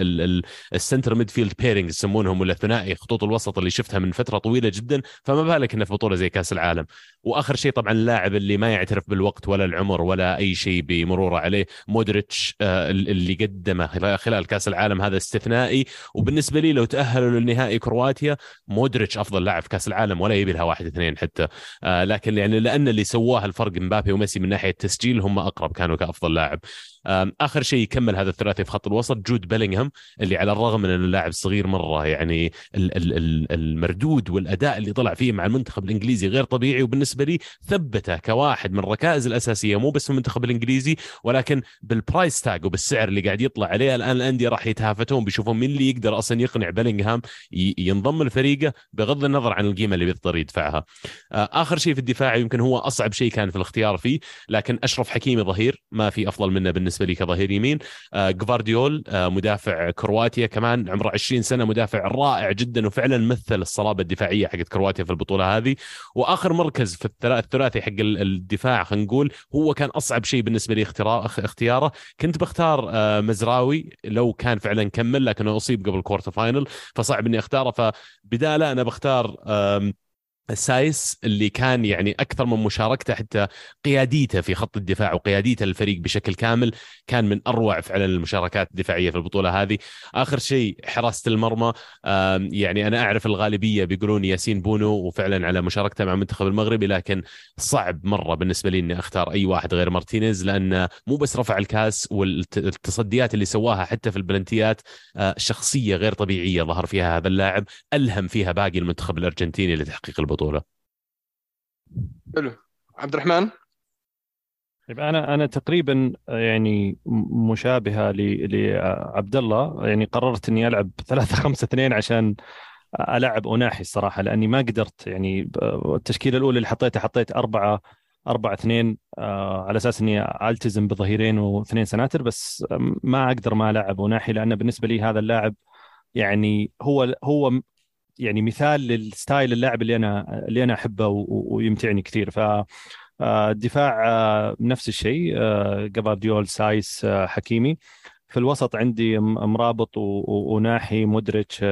ال center midfield pairing يسمونهم ولا ثنائي خطوط الوسط اللي شفتها من فترة طويلة جدا. فما بالك إنه في بطولة زي كأس العالم. وآخر شيء طبعا اللاعب اللي ما يعترف بالوقت ولا العمر ولا أي شيء بمروره عليه مودريتش آه، اللي قدمه خلال كأس العالم هذا استثنائي. وبالنسبة لي لو تأهلوا للنهائي كرواتيا مودريتش أفضل لاعب في كأس العالم ولا يبي لها واحد اثنين حتى. آه، لكن يعني لأن اللي سواه الفرق مبابي وميسي من ناحية التسجيل هم أقرب كانوا كأفضل لاعب. آخر شيء يكمل هذا الثلاثي في خط الوسط جود بيلينغهام اللي على الرغم من إنه لاعب صغير مرة يعني المردود والأداء اللي طلع فيه مع المنتخب الإنجليزي غير طبيعي وبالنسبة لي ثبته كواحد من الركائز الأساسية مو بس في المنتخب الإنجليزي ولكن بال price tag وبالسعر اللي قاعد يطلع عليه الآن الأندية راح يتهافتون بيشوفون مين اللي يقدر أصلا يقنع بيلينغهام ينضم لفريقه بغض النظر عن القيمة اللي بيضطر يدفعها. آه، آخر شيء في الدفاع يمكن هو أصعب شيء كان في الاختيار فيه لكن أشرف حكيمي ظهير ما في أفضل منه بالنسبة بالنسبة لي كظهير يمين. آه، جفارديول آه، مدافع كرواتيا كمان عمره 20 سنة مدافع رائع جدا وفعلا مثل الصلابة الدفاعية حقت كرواتيا في البطولة هذه. وآخر مركز في الثلاثي حق الدفاع خلينا نقول هو كان أصعب شيء بالنسبة لي اختياره. كنت بختار آه، مزراوي لو كان فعلا كمل لكنه أصيب قبل quarter final فصعب إني أختاره. فبداله أنا بختار سايس اللي كان يعني أكثر من مشاركته حتى قياديته في خط الدفاع وقياديته للفريق بشكل كامل كان من أروع فعلا المشاركات الدفاعية في البطولة هذه. آخر شيء حراسة المرمى. يعني أنا أعرف الغالبية بيقولون ياسين بونو وفعلا على مشاركته مع المنتخب المغربي لكن صعب مرة بالنسبة لي إني أختار أي واحد غير مارتينيز لأنه مو بس رفع الكاس والتصديات اللي سواها حتى في البلنتيات آه، شخصية غير طبيعية ظهر فيها هذا اللاعب ألهم فيها باقي المنتخب الأرجنتيني لتحقيق البطولة. حلو. عبد الرحمن؟ طيب أنا أنا تقريبا يعني مشابهة لعبد الله. يعني قررت إني ألعب 3 5 2 عشان ألعب أوناحي الصراحة لأني ما قدرت. يعني التشكيلة الأولى اللي حطيتها حطيت أربعة أربعة اثنين آه على أساس إني ألتزم بظهيرين واثنين centers بس ما أقدر ما ألعب أوناحي لأنه بالنسبة لي هذا اللاعب يعني هو هو يعني مثال لل style اللاعب اللي أنا اللي أنا أحبه ويمتعني كثير. ف آه، الدفاع آه، نفس الشيء. جافارديول آه، سايس حكيمي. في الوسط عندي مرابط وناحي مودريتش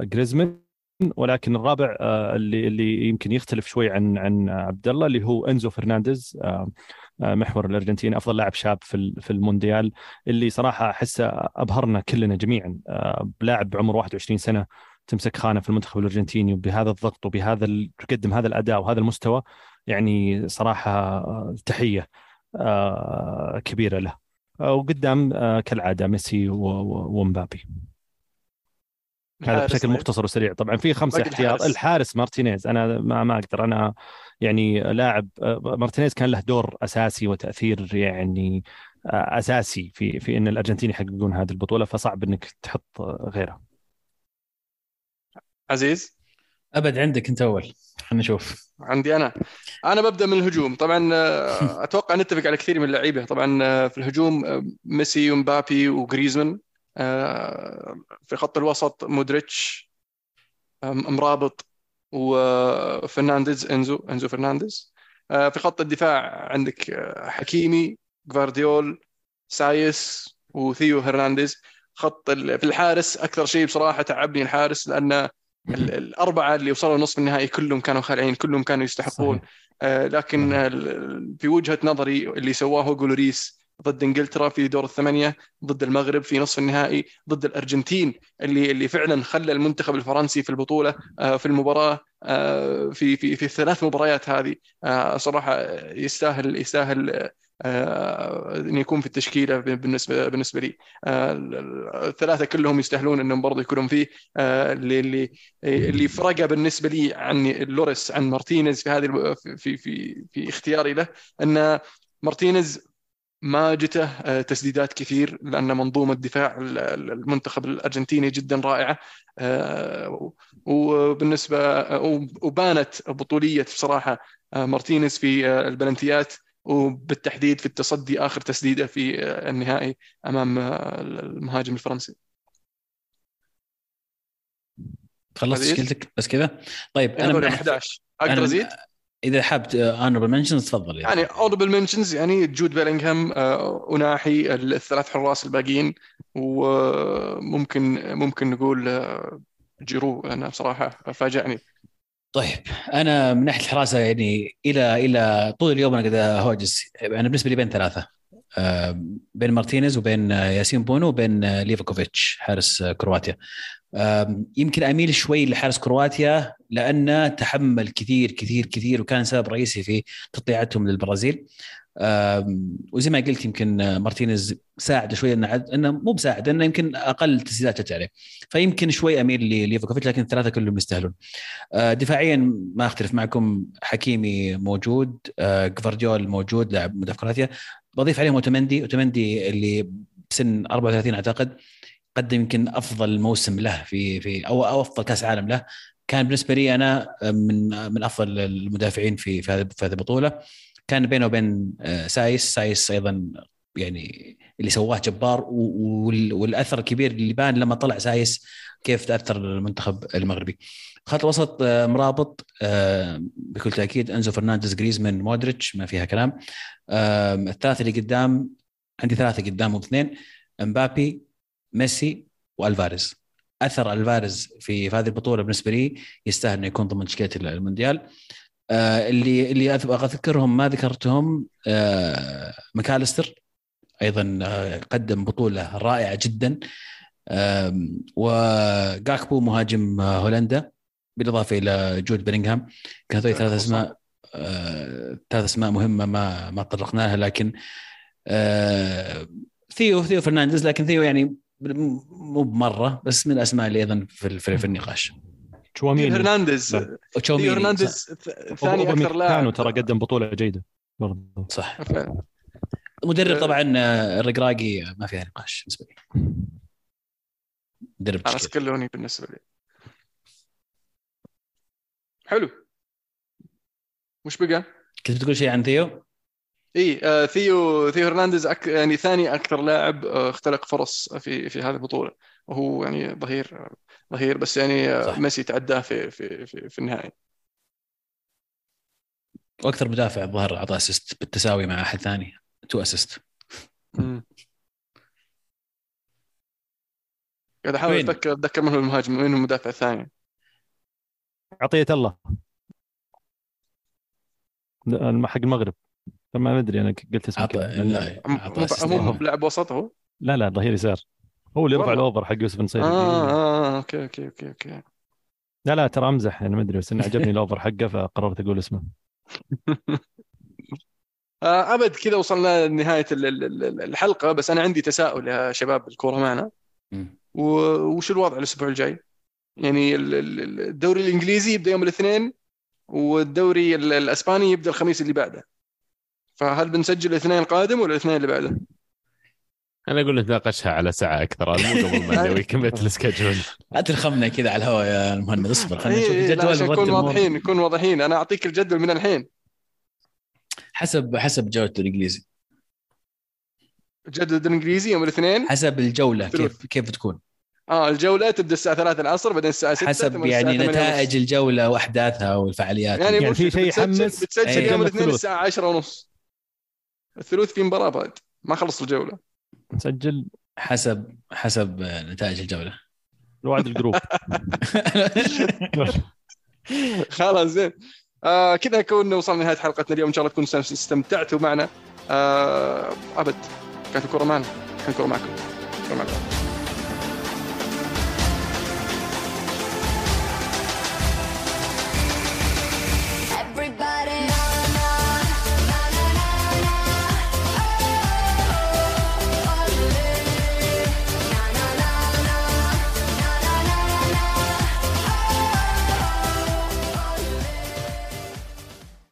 جريزمان. ولكن الرابع اللي اللي يمكن يختلف شوي عن عن عبد الله اللي هو إنزو فرنانديز محور الأرجنتين أفضل لاعب شاب في في المونديال اللي صراحة أحسه أبهرنا كلنا جميعا. بلاعب بعمر 21 سنة تمسك خانة في المنتخب الأرجنتيني وبهذا الضغط وبهذا تقدم هذا الأداء وهذا المستوى يعني صراحة تحية آه، كبيرة له. آه، وقدام آه، كالعادة ميسي ومبابي. هذا بشكل مختصر وسريع. طبعا في خمسه احتياط. الحارس. مارتينيز. أنا ما ما أقدر. أنا يعني لاعب مارتينيز كان له دور أساسي وتأثير يعني أساسي في في إن الأرجنتين يحققون هذه البطولة فصعب إنك تحط غيره. عزيز؟ أبد عندك أنت أول. خلينا نشوف. عندي أنا. أنا ببدأ من الهجوم. طبعا آه، أتوقع نتفق على كثير من اللعيبة. طبعا آه، في الهجوم آه، ميسي ومبابي وجريزمان. في خط الوسط مودريتش مرابط وفرنانديز إنزو إنزو فرنانديز. في خط الدفاع عندك حكيمي جفارديول سايس وثيو هرنانديز. خط في الحارس أكثر شيء بصراحة تعبني الحارس لأن الأربعة اللي وصلوا نصف النهائي كلهم كانوا خالعين كلهم كانوا يستحقون. صحيح. آه لكن آه في وجهة نظري اللي سواه هوجو لوريس ضد إنجلترا في دور الثمانية ضد المغرب في نصف النهائي ضد الأرجنتين اللي اللي فعلا خلى المنتخب الفرنسي في البطولة آه في المباراة آه في في في الثلاث مباريات هذه. آه صراحة يستاهل يستاهل إن يكون في التشكيلة بالنسبة بالنسبة لي. الثلاثة كلهم يستاهلون إنهم برضه يكونون فيه. اللي اللي اللي فرقة بالنسبة لي عن لوريس عن مارتينيز في هذه في في في اختياري له إن مارتينيز ما جته تسديدات كثير لأن منظومة دفاع المنتخب الأرجنتيني جدا رائعة. وبالنسبة وبانت بطولته بصراحة مارتينيز في البلنتيات وبالتحديد في التصدي آخر تسديدة في النهائي أمام المهاجم الفرنسي. خلصت تشكيلتك بس كذا. طيب أنا من 11 أقدر أزيد؟ إذا حاب honorable mentions تفضل يعني honorable mentions يعني جود بيلينغهام آه، أوناحي الثلاث حراس الباقيين وممكن ممكن نقول آه، جيرو. أنا بصراحة فاجأني. طيب أنا من ناحية الحراسة يعني إلى إلى طول اليوم أنا قاعد اهوجس أنا بالنسبة لي بين ثلاثة آه، بين مارتينيز وبين ياسين بونو وبين ليفاكوفيتش حارس كرواتيا. يمكن أميل شوي لحارس كرواتيا لأنه تحمل كثير كثير كثير وكان سبب رئيسي في تطليعتهم للبرازيل. وزي ما قلت يمكن مارتينيز ساعد شوي إنه إنه مو بساعد إنه يمكن أقل تسديدات جت عليه فيمكن شوي أميل لليفوكوفيتش لكن الثلاثة كلهم يستاهلون. آه، دفاعيا ما أختلف معكم حكيمي موجود جفارديول آه، موجود لاعب مدافع كرواتيا. بضيف عليهم أوتامندي أوتامندي اللي بسن 34 أعتقد. قدم يمكن أفضل موسم له في في أو أو أفضل كأس عالم له. كان بالنسبة لي أنا من من أفضل المدافعين في في هذه البطولة. كان بينه وبين آه، سايس. سايس أيضا يعني اللي سواه جبار والأثر الكبير اللي بان لما طلع سايس كيف تأثر المنتخب المغربي. خط الوسط آه، مرابط آه، بكل تأكيد أنزو فرنانديز جريزمان مودريتش ما فيها كلام. الثلاثة اللي قدام عندي ثلاثة قدام اثنين. امبابي ميسي والفاريز. أثر الفاريز في هذه البطولة بالنسبة لي يستاهل إنه يكون ضمن تشكيله المونديال. آه اللي اللي أبغى أذكرهم ما ذكرتهم آه ماكاليستر. أيضا آه قدم بطولة رائعة جدا. وجاكبو مهاجم هولندا بالإضافة إلى جود بيلينغهام. كان هذول ثلاث أسماء ثلاث أسماء مهمة ما ما تطرقنا لها لكن ثيو ثيو فرنانديز لكن ثيو يعني مو بمرة بس من الأسماء اللي أيضا في, في, في النقاش. تشواميني. هرنانديز. وتشوميني هرنانديز ثاني أكثر كانوا لاعب ترى قدم بطولة جيدة برضه صح. مدرب طبعا آه، الرقراقي ما فيها نقاش بالنسبة لي. مدرب أنا سكلوني بالنسبة لي. حلو. وش بقى؟ كنت بتقول شيء عن ثيو؟ إي آه ثيو ثيو هرنانديز أك يعني ثاني أكثر لاعب آه اختلق فرص في في هذه البطولة وهو يعني ظهير ظهير بس يعني آه صح. ميسي تعداه في في في, في النهائي وأكثر مدافع الظاهر اعطاه assist بالتساوي مع أحد ثاني two assist. قاعد أحاول وين؟ أتذكر أتذكر من هو المهاجم من هو المدافع الثاني عطية الله حق المغرب ما أدري أنا قلت اسمه اعطى كذا. لا مو اعطى مو- assist مو لأنه- بلاعب وسط هو؟ لا لا ظهير يسار. هو اللي يرفع والله. الأوفر حق يوسف نصيري آه آه أوكي أوكي أوكي أوكي. لا لا ترى أمزح أنا ما أدري بس إنه عجبني الأوفر حقه فقررت أقول اسمه. آه أبد كذا وصلنا لنهاية ال- ال- ال- الحلقة بس أنا عندي تساؤل يا شباب الكورة معنا. وش الوضع الأسبوع الجاي؟ يعني ال- ال- الدوري الإنجليزي يبدأ يوم الاثنين والدوري ال- الأسباني يبدأ الخميس اللي بعده. فهل بنسجل الاثنين القادم ولا الاثنين اللي بعده؟ أنا أقول نتناقشها على ساعة أكثر مو قبل ما نسوي كمية السكجول لا تلخمنا كذا على الهواء يا مهند اصبر خلينا نشوف إيه، إيه، لا، الجدول عشان نكون. واضحين نكون واضحين أنا أعطيك الجدول من الحين حسب حسب جوده الإنجليزي الجدول الإنجليزي يوم الاثنين حسب الجولة. كيف كيف بتكون آه الجولة تبدأ الساعة 3 العصر بعدين الساعة 6 حسب يعني الساعة 8 نتائج. الجولة وأحداثها والفعاليات يعني, يعني في شيء بتسجل يحمس بتسجل أي. يوم قبل الاثنين. الساعة 10 ونص الثلث في مباراة بعد ما خلص الجولة. نسجل. حسب حسب نتائج الجولة. الوعد الجروب. خلاص زين. آه كذا كنا وصلنا لنهاية حلقتنا اليوم. إن شاء الله تكونوا استمتعتوا معنا. آه أبد. كانت الكره معنا. كانت الكره معكم. الكرة معكم.